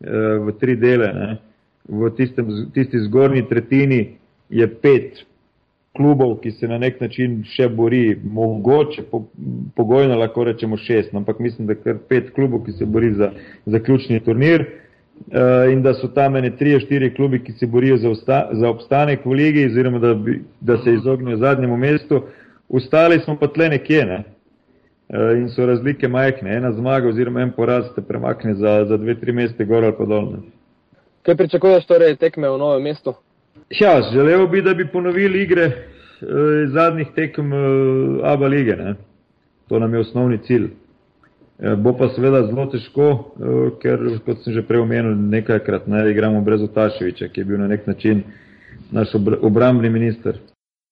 uh, v tri dele. Ne. V tistem, tisti zgornji tretjini je pet klubov, ki se na nek način še bori, mogoče po, pogojno lahko rečemo šest, ampak mislim, da kar pet klubov, ki se bori za zaključni turnir uh, in da so tam ene tri, štiri klubi, ki se borijo za, osta, za obstanek v ligi, oziroma da, bi, da se izognejo zadnjemu mestu. Ostali smo pa tle nekje, ne? Uh, in so razlike majhne. Ena zmaga oziroma en poraz te premakne za, za dve, tri meste gor ali pa dol. Kaj pričakuješ torej tekme v novem mestu? Ja, želel bi, da bi ponovili igre eh, zadnjih tekem eh, ABA lige. Ne? To nam je osnovni cilj. Eh, bo pa seveda zelo težko, eh, ker, kot sem že prej omenil, nekajkrat ne igramo brez Otaševiča, ki je bil na nek način naš obrambni minister.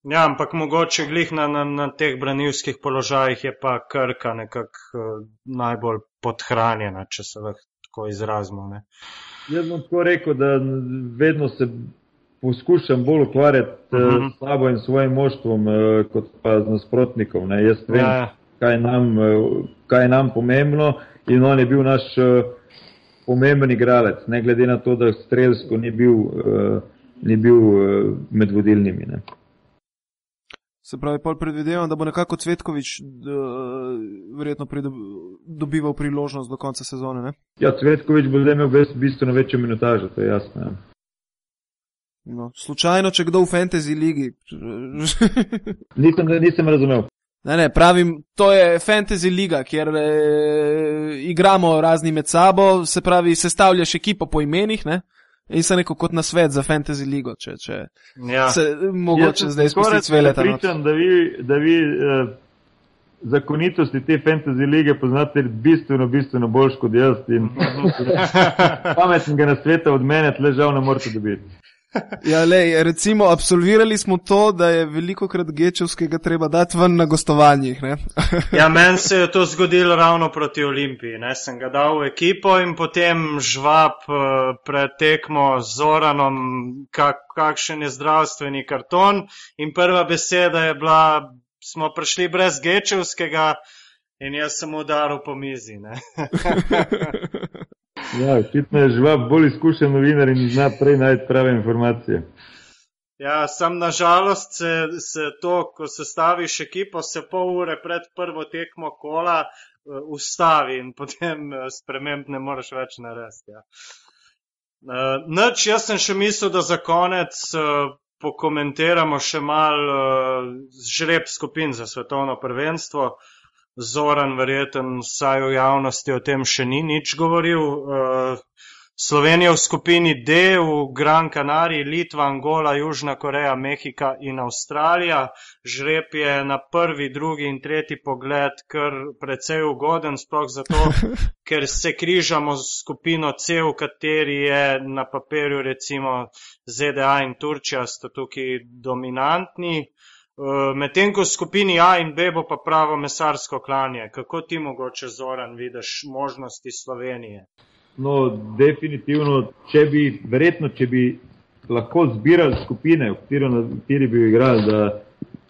Ja, ampak mogoče glih na, na, na teh branilskih položajih je pa krka nekako uh, najbolj podhranjena, če se lahko tako izrazimo. Ne? Jaz bom tako rekel, da vedno se poskušam bolj ukvarjati uh -huh. s sabo in svojim moštvom, kot pa z nasprotnikom. Ne. Jaz vem, ja, ja. kaj, nam, kaj je nam pomembno in on je bil naš uh, pomemben igralec, ne glede na to, da strelsko ni bil, uh, ni bil uh, med vodilnimi. Ne. Se pravi, pol predvidevam, da bo nekako Cvetkovič verjetno dobival priložnost do konca sezone. Ne? Ja, Cvetkovič bo zdaj imel bistveno večjo minutažo, to je jasno. Ja. No, slučajno, če kdo v fantasy ligi. nisem, nisem razumel. Ne, ne, pravim, to je fantasy liga, kjer e, igramo razni med sabo, se pravi, sestavljaš ekipo po imenih ne? in se neko kot na svet za fantasy ligo, če, če ja. se mogoče zdaj spustiti svele tam. Pričam, da vi, da vi eh, zakonitosti te fantasy lige poznate bistveno, bistveno bolj kot jaz in pametnega na sveta od mene tle žal ne morete dobiti. Ja, lej, recimo, absolvirali smo to, da je veliko krat gečevskega treba dati ven na gostovanjih. ja, meni se je to zgodilo ravno proti Olimpiji. Ne? Sem ga dal v ekipo in potem žvab uh, pred tekmo z Zoranom, kak, kakšen je zdravstveni karton. In prva beseda je bila, smo prišli brez gečevskega in jaz sem udaril po mizi. Ja, očitno je žvab bolj izkušen novinar in zna prej najti prave informacije. Ja, sam nažalost se, se to, ko se staviš ekipo, se pol ure pred prvo tekmo kola uh, ustavi in potem uh, sprememb ne moreš več narediti. Ja. Uh, Noč, jaz sem še mislil, da za konec uh, pokomentiramo še mal uh, žreb skupin za svetovno prvenstvo. Uh, Zoran, verjeten, vsaj v javnosti o tem še ni nič govoril. Uh, Slovenija v skupini D, v Gran Canaria, Litva, Angola, Južna Koreja, Mehika in Avstralija. Žreb je na prvi, drugi in tretji pogled kar precej ugoden, sploh zato, ker se križamo z skupino C, v kateri je na papirju recimo ZDA in Turčija sta tukaj dominantni. Eh, medtem ko v skupini A in B bo pa pravo mesarsko klanje. Kako ti mogoče, Zoran, vidiš možnosti Slovenije? No, definitivno, če bi, verjetno, če bi lahko zbirali skupine, v kateri bi igrali, da,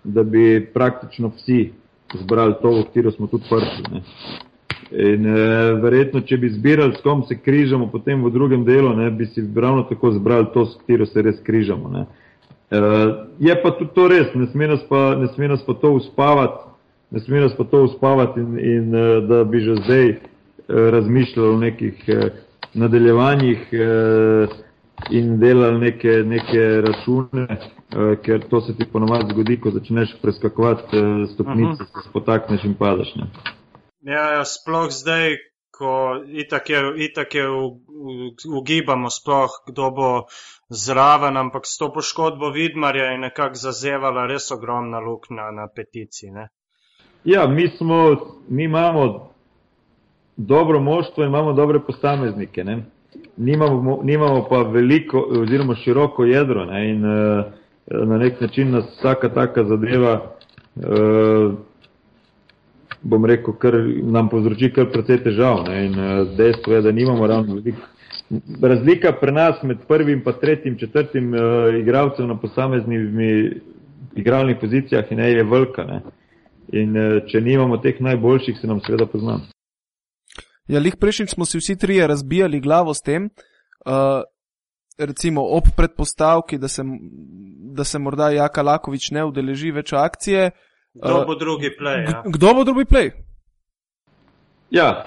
da bi praktično vsi zbrali to, v katero smo tudi prvi. In e, verjetno, če bi zbirali, s kom se križamo, potem v drugem delu, ne, bi si ravno tako zbrali to, s katero se res križamo. Ne. Uh, je pa tudi to res, ne sme nas pa, sme nas pa to uspavati, ne sme nas pa to uspavati in, in uh, da bi že zdaj uh, razmišljali o nekih uh, nadaljevanjih uh, in delali neke, neke račune, uh, ker to se ti ponovadi zgodi, ko začneš preskakovati uh, stopnice, uh -huh. se spotakneš in padaš. Ne? Ja, ja, sploh zdaj, ko itak je, itak je ugibamo sploh, kdo bo zraven, ampak s to poškodbo Vidmarja je nekako zazevala res ogromna luknja na peticiji. Ne? Ja, mi, smo, mi imamo dobro moštvo in imamo dobre posameznike. Nimamo, nimamo pa veliko oziroma široko jedro ne? in uh, na nek način nas vsaka taka zadeva, uh, bom rekel, kar nam povzroči kar precej težav. Ne? In uh, dejstvo je, da nimamo ravno veliko razlika pri nas med prvim in tretjim, četrtim uh, igralcem na posameznih igralnih pozicijah ne, je velika. Ne. In uh, če nimamo teh najboljših, se nam seveda poznam. Ja, lih prejšnjič smo si vsi trije razbijali glavo s tem, uh, recimo ob predpostavki, da se, da se morda Jaka Lakovič ne udeleži več akcije. Kdo bo drugi play? Ja? Kdo bo drugi play? Ja,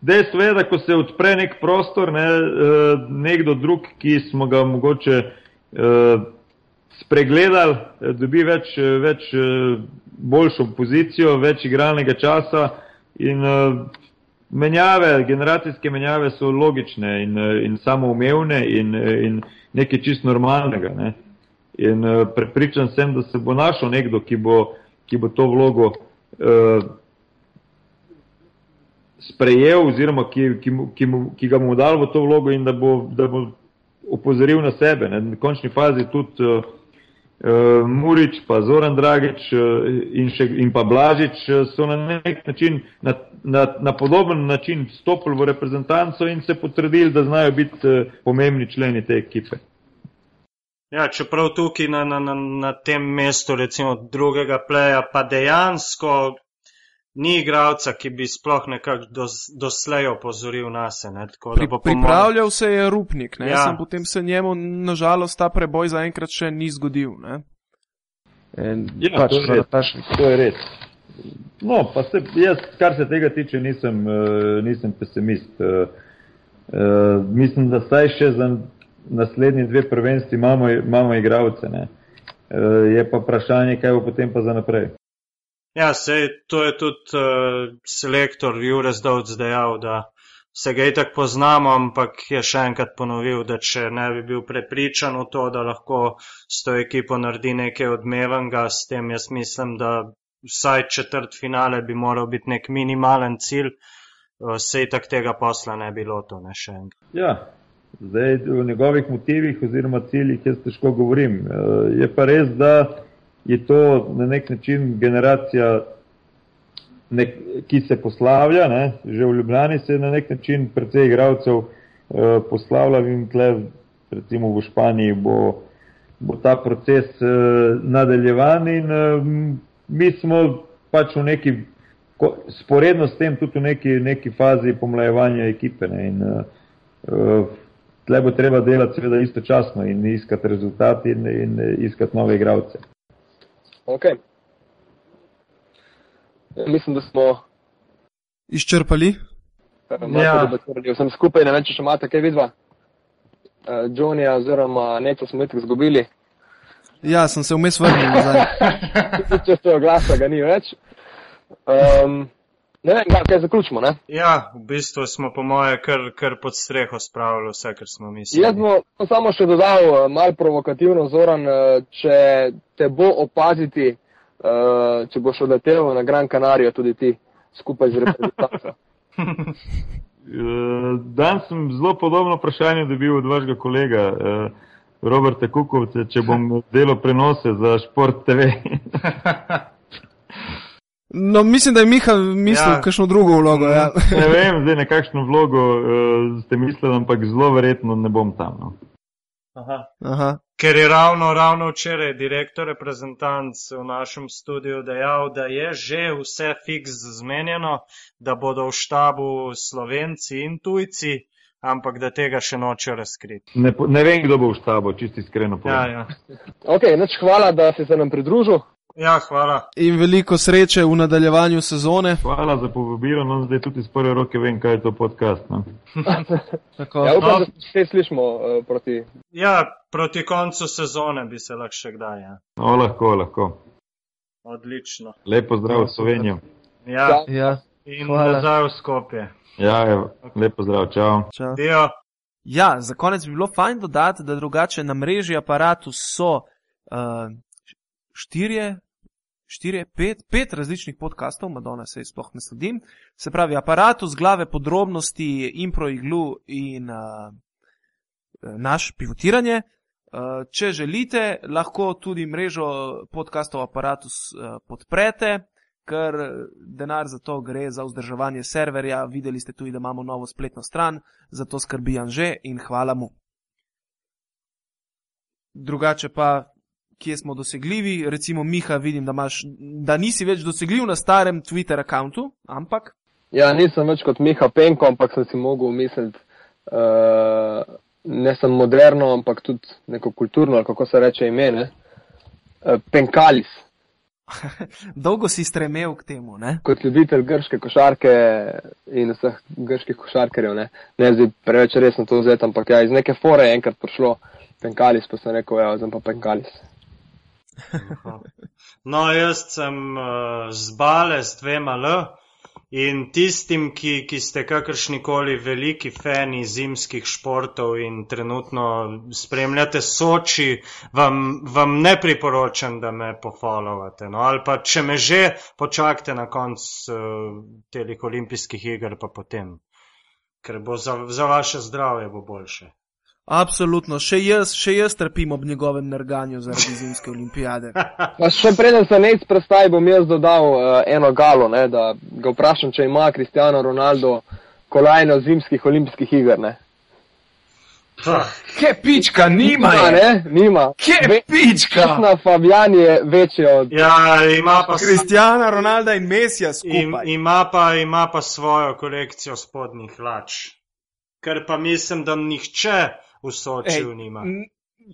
dejstvo je, da ko se odpre nek prostor, ne, nekdo drug, ki smo ga mogoče spregledali, dobi več, več boljšo pozicijo, več igralnega časa in menjave, generacijske menjave so logične in, in samoumevne in, in nekaj čist normalnega. Ne. In prepričan sem, da se bo našel nekdo, ki bo, ki bo to vlogo uh, sprejel oziroma ki, ki, ki, ki ga bomo dali v to vlogo in da bo, da bo opozoril na sebe. Ne. V končni fazi tudi uh, uh, Murič, pa Zoran Dragič uh, in, še, in pa Blažič uh, so na nek način, na, na, na podoben način stopili v reprezentanco in se potrdili, da znajo biti uh, pomembni členi te ekipe. Ja, čeprav tukaj na, na, na, na tem mestu, recimo drugega pleja, pa dejansko ni igralca, ki bi sploh nekako dos, doslej opozoril nas. Pri, pripravljal se je Rupnik, ne? Ja. Sem potem se njemu nažalost ta preboj zaenkrat še ni zgodil. En, ja, pač, to, je pač, to je res. No, pa se, jaz, kar se tega tiče, nisem, uh, nisem pesimist. Uh, uh, mislim, da saj še za naslednji dve prvenstvi imamo, imamo igralce. Uh, je pa vprašanje, kaj bo potem pa za naprej. Ja, sej, to je tudi uh, selektor Jurek Zdovc dejal, da se ga itak poznamo, ampak je še enkrat ponovil, da če ne bi bil prepričan v to, da lahko s to ekipo naredi nekaj odmevenga, s tem jaz mislim, da vsaj četrt finale bi moral biti nek minimalen cilj, uh, sej tak tega posla ne bi to, ne še enkrat. Ja. Zdaj, v njegovih motivih oziroma ciljih jaz težko govorim. Uh, je pa res, da je to na nek način generacija, nek, ki se poslavlja, ne? že v Ljubljani se je na nek način precej igralcev uh, poslavljal in tle, recimo v Španiji bo, bo ta proces uh, nadaljevan in uh, mi smo pač v neki, ko, sporedno s tem tudi v neki, neki fazi pomlajevanja ekipe. Ne? In, uh, uh, Tle bo treba delati seveda istočasno in iskati rezultati in, in iskati nove igralce. Okay. Ja, mislim, da smo izčrpali. Ja. Sem skupaj, ne vem, če še imate kaj vidva. Uh, Johnnyja oziroma Neco smo itak zgubili. Ja, sem se vmes vrnil nazaj. če se oglasa, ga ni več. Um, Ne vem, kaj zaključimo. Ne? Ja, v bistvu smo po moje kar, kar pod streho spravili vse, kar smo mislili. Jaz bom samo še dodal eh, mal provokativno, Zoran, eh, če te bo opaziti, eh, če boš odletel na Gran Canaria tudi ti skupaj z reprezentanco. Dan sem zelo podobno vprašanje dobil od vašega kolega Roberta Kukovca, če bom delo prenose za Šport TV. No, mislim, da je Miha mislil ja. kakšno drugo vlogo. Ja. ne vem, zdaj nekakšno vlogo uh, ste mislili, ampak zelo verjetno ne bom tam. No. Aha. Aha. Ker je ravno, ravno včeraj direktor reprezentanc v našem studiu dejal, da je že vse fiks zmenjeno, da bodo v štabu slovenci in tujci, ampak da tega še nočejo razkriti. Ne, ne vem, kdo bo v štabu, čisti iskreno povedano. Ja, ja. okay, hvala, da si se nam pridružil. Ja, hvala. In veliko sreče v nadaljevanju sezone. Hvala za povabilo, no zdaj tudi iz prve roke vem, kaj je to podcast. No. ja, upam, no. da se slišmo uh, proti. Ja, proti koncu sezone bi se lahko še kdaj. Ja. No, lahko, lahko. Odlično. Lepo zdrav, Slovenijo. Ja, ja. in nazaj v Skopje. Ja, lepo zdrav, čau. čau. Ja, za konec bi bilo fajn dodati, da drugače na mreži aparatu so uh, štirje, štirje pet, pet različnih podkastov, Madonna se jih sploh ne sledim, se pravi aparatus, glave podrobnosti, impro iglu in uh, naš pivotiranje. Uh, če želite, lahko tudi mrežo podkastov aparatus uh, podprete, ker denar za to gre za vzdrževanje serverja. Videli ste tudi, da imamo novo spletno stran, zato skrbi Anže in hvala mu. Drugače pa kje smo dosegljivi. Recimo, Miha, vidim, da, imaš, da nisi več dosegljiv na starem Twitter računu, ampak. Ja, nisem več kot Miha Penko, ampak sem si mogel misliti, uh, ne samo moderno, ampak tudi neko kulturno, kako se reče ime, uh, Penkalis. Dolgo si stremel k temu. Ne? Kot ljubitelj grške košarke in vseh grških košarkarjev, ne, ne zdaj preveč resno to vzeti, ampak ja, iz neke fore je enkrat prišlo penkalis, pa sem rekel, ja, zdaj pa penkalis. No, jaz sem uh, zbale s dvema L. In tistim, ki, ki ste kakršnikoli veliki fani zimskih športov in trenutno spremljate Soči, vam, vam ne priporočam, da me pofollowate. No? Ali pa če me že počakate na konc uh, teh olimpijskih iger, pa potem, ker bo za, za vaše zdravje bo boljše. Absolutno, še jaz, še jaz trpim ob njegovem nerganju zaradi zimske olimpijade. še preden se nec predstavi, bom jaz dodal uh, eno galo, ne, da ga vprašam, če ima Cristiano Ronaldo kolajno zimskih olimpijskih iger. Ne. Kje pička, nima, nima ne, nima. Kje pička? Na Fabijan je večji od. Ja, ima pa. Cristiano Ronaldo in Mesija skupaj. Im, ima, pa, ima pa svojo kolekcijo spodnjih hlač. Ker pa mislim, da nihče v Sočiju nima.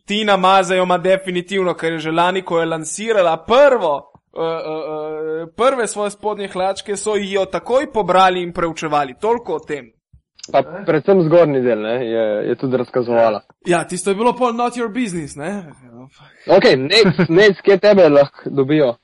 Tina Mazejo ima definitivno, ker je že lani, ko je lansirala prvo. Uh, uh, uh, prve svoje spodnje hlačke so jo takoj pobrali in preučevali. Toliko o tem. Pa predvsem zgornji del ne, je, je tudi razkazovala. Ja, tisto je bilo pol not your business. Ne? Ok, nec, kje tebe lahko dobijo?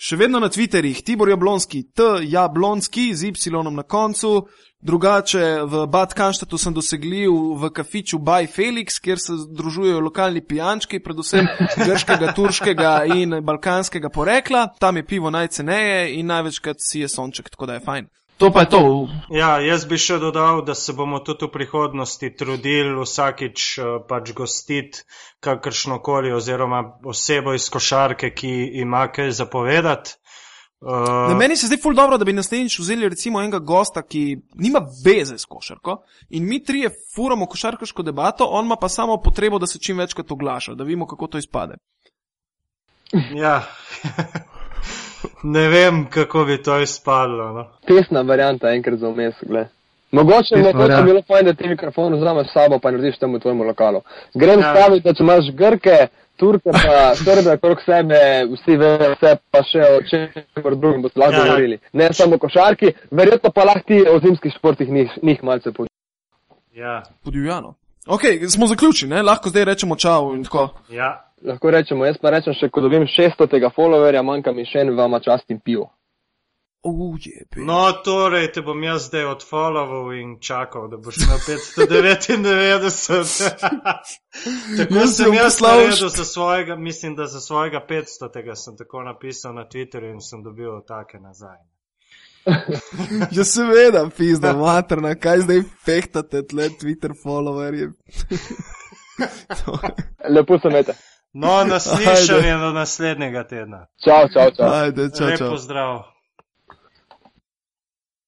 Še vedno na Twitterih, Tibor Jablonski, T. Jablonski z Y na koncu, drugače v Bad Kanštatu sem dosegljiv v kafiču By Felix, kjer se združujejo lokalni pijančki, predvsem grškega, turškega in balkanskega porekla. Tam je pivo najceneje in največkrat si je sonček, tako da je fajn. To pa je to. Ja, jaz bi še dodal, da se bomo tudi v prihodnosti trudili vsakič pač gostiti kakršno koli oziroma osebo iz košarke, ki ima kaj zapovedati. Uh, meni se zdi ful dobro, da bi naslednjič vzeli recimo enega gosta, ki nima veze s košarko in mi trije furamo košarkaško debato, on ima pa samo potrebo, da se čim večkrat oglaša, da vidimo, kako to izpade. Ja. ne vem, kako bi to izpadlo. No. Tesna varianta, enkrat za vmes, gled. Mogoče bi to bilo fajn, da ti mikrofon vzameš s sabo, pa narediš temu tvojemu lokalu. Grem ja. staviti, da če imaš Grke, Turke, pa Srbe okrog sebe, vsi vejo vse, pa še o čem drugem boste lahko ja. govorili. Ne samo košarki, verjetno pa lahko ti o zimskih športih njih, njih malce podivjano. Ja. Podivjano. Ok, smo zaključili, lahko zdaj rečemo čau in tako. Ja. Lahko rečemo, jaz pa rečem še, ko dobim 600 tega followerja, manjka mi še en vama čast in pivo. No, torej te bom jaz zdaj odfollował in čakal, da boš imel 599. tako sem jaz naredil za svojega, mislim, da za svojega 500 tega sem tako napisal na Twitterju in sem dobil take nazaj. ja, seveda, pizda, materna, kaj zdaj fehtate tle Twitter followerje. Lepo se mete. No, naslišanje do naslednjega tedna. Čau, čau, čau. Ajde, čau, čau. Lepo zdrav.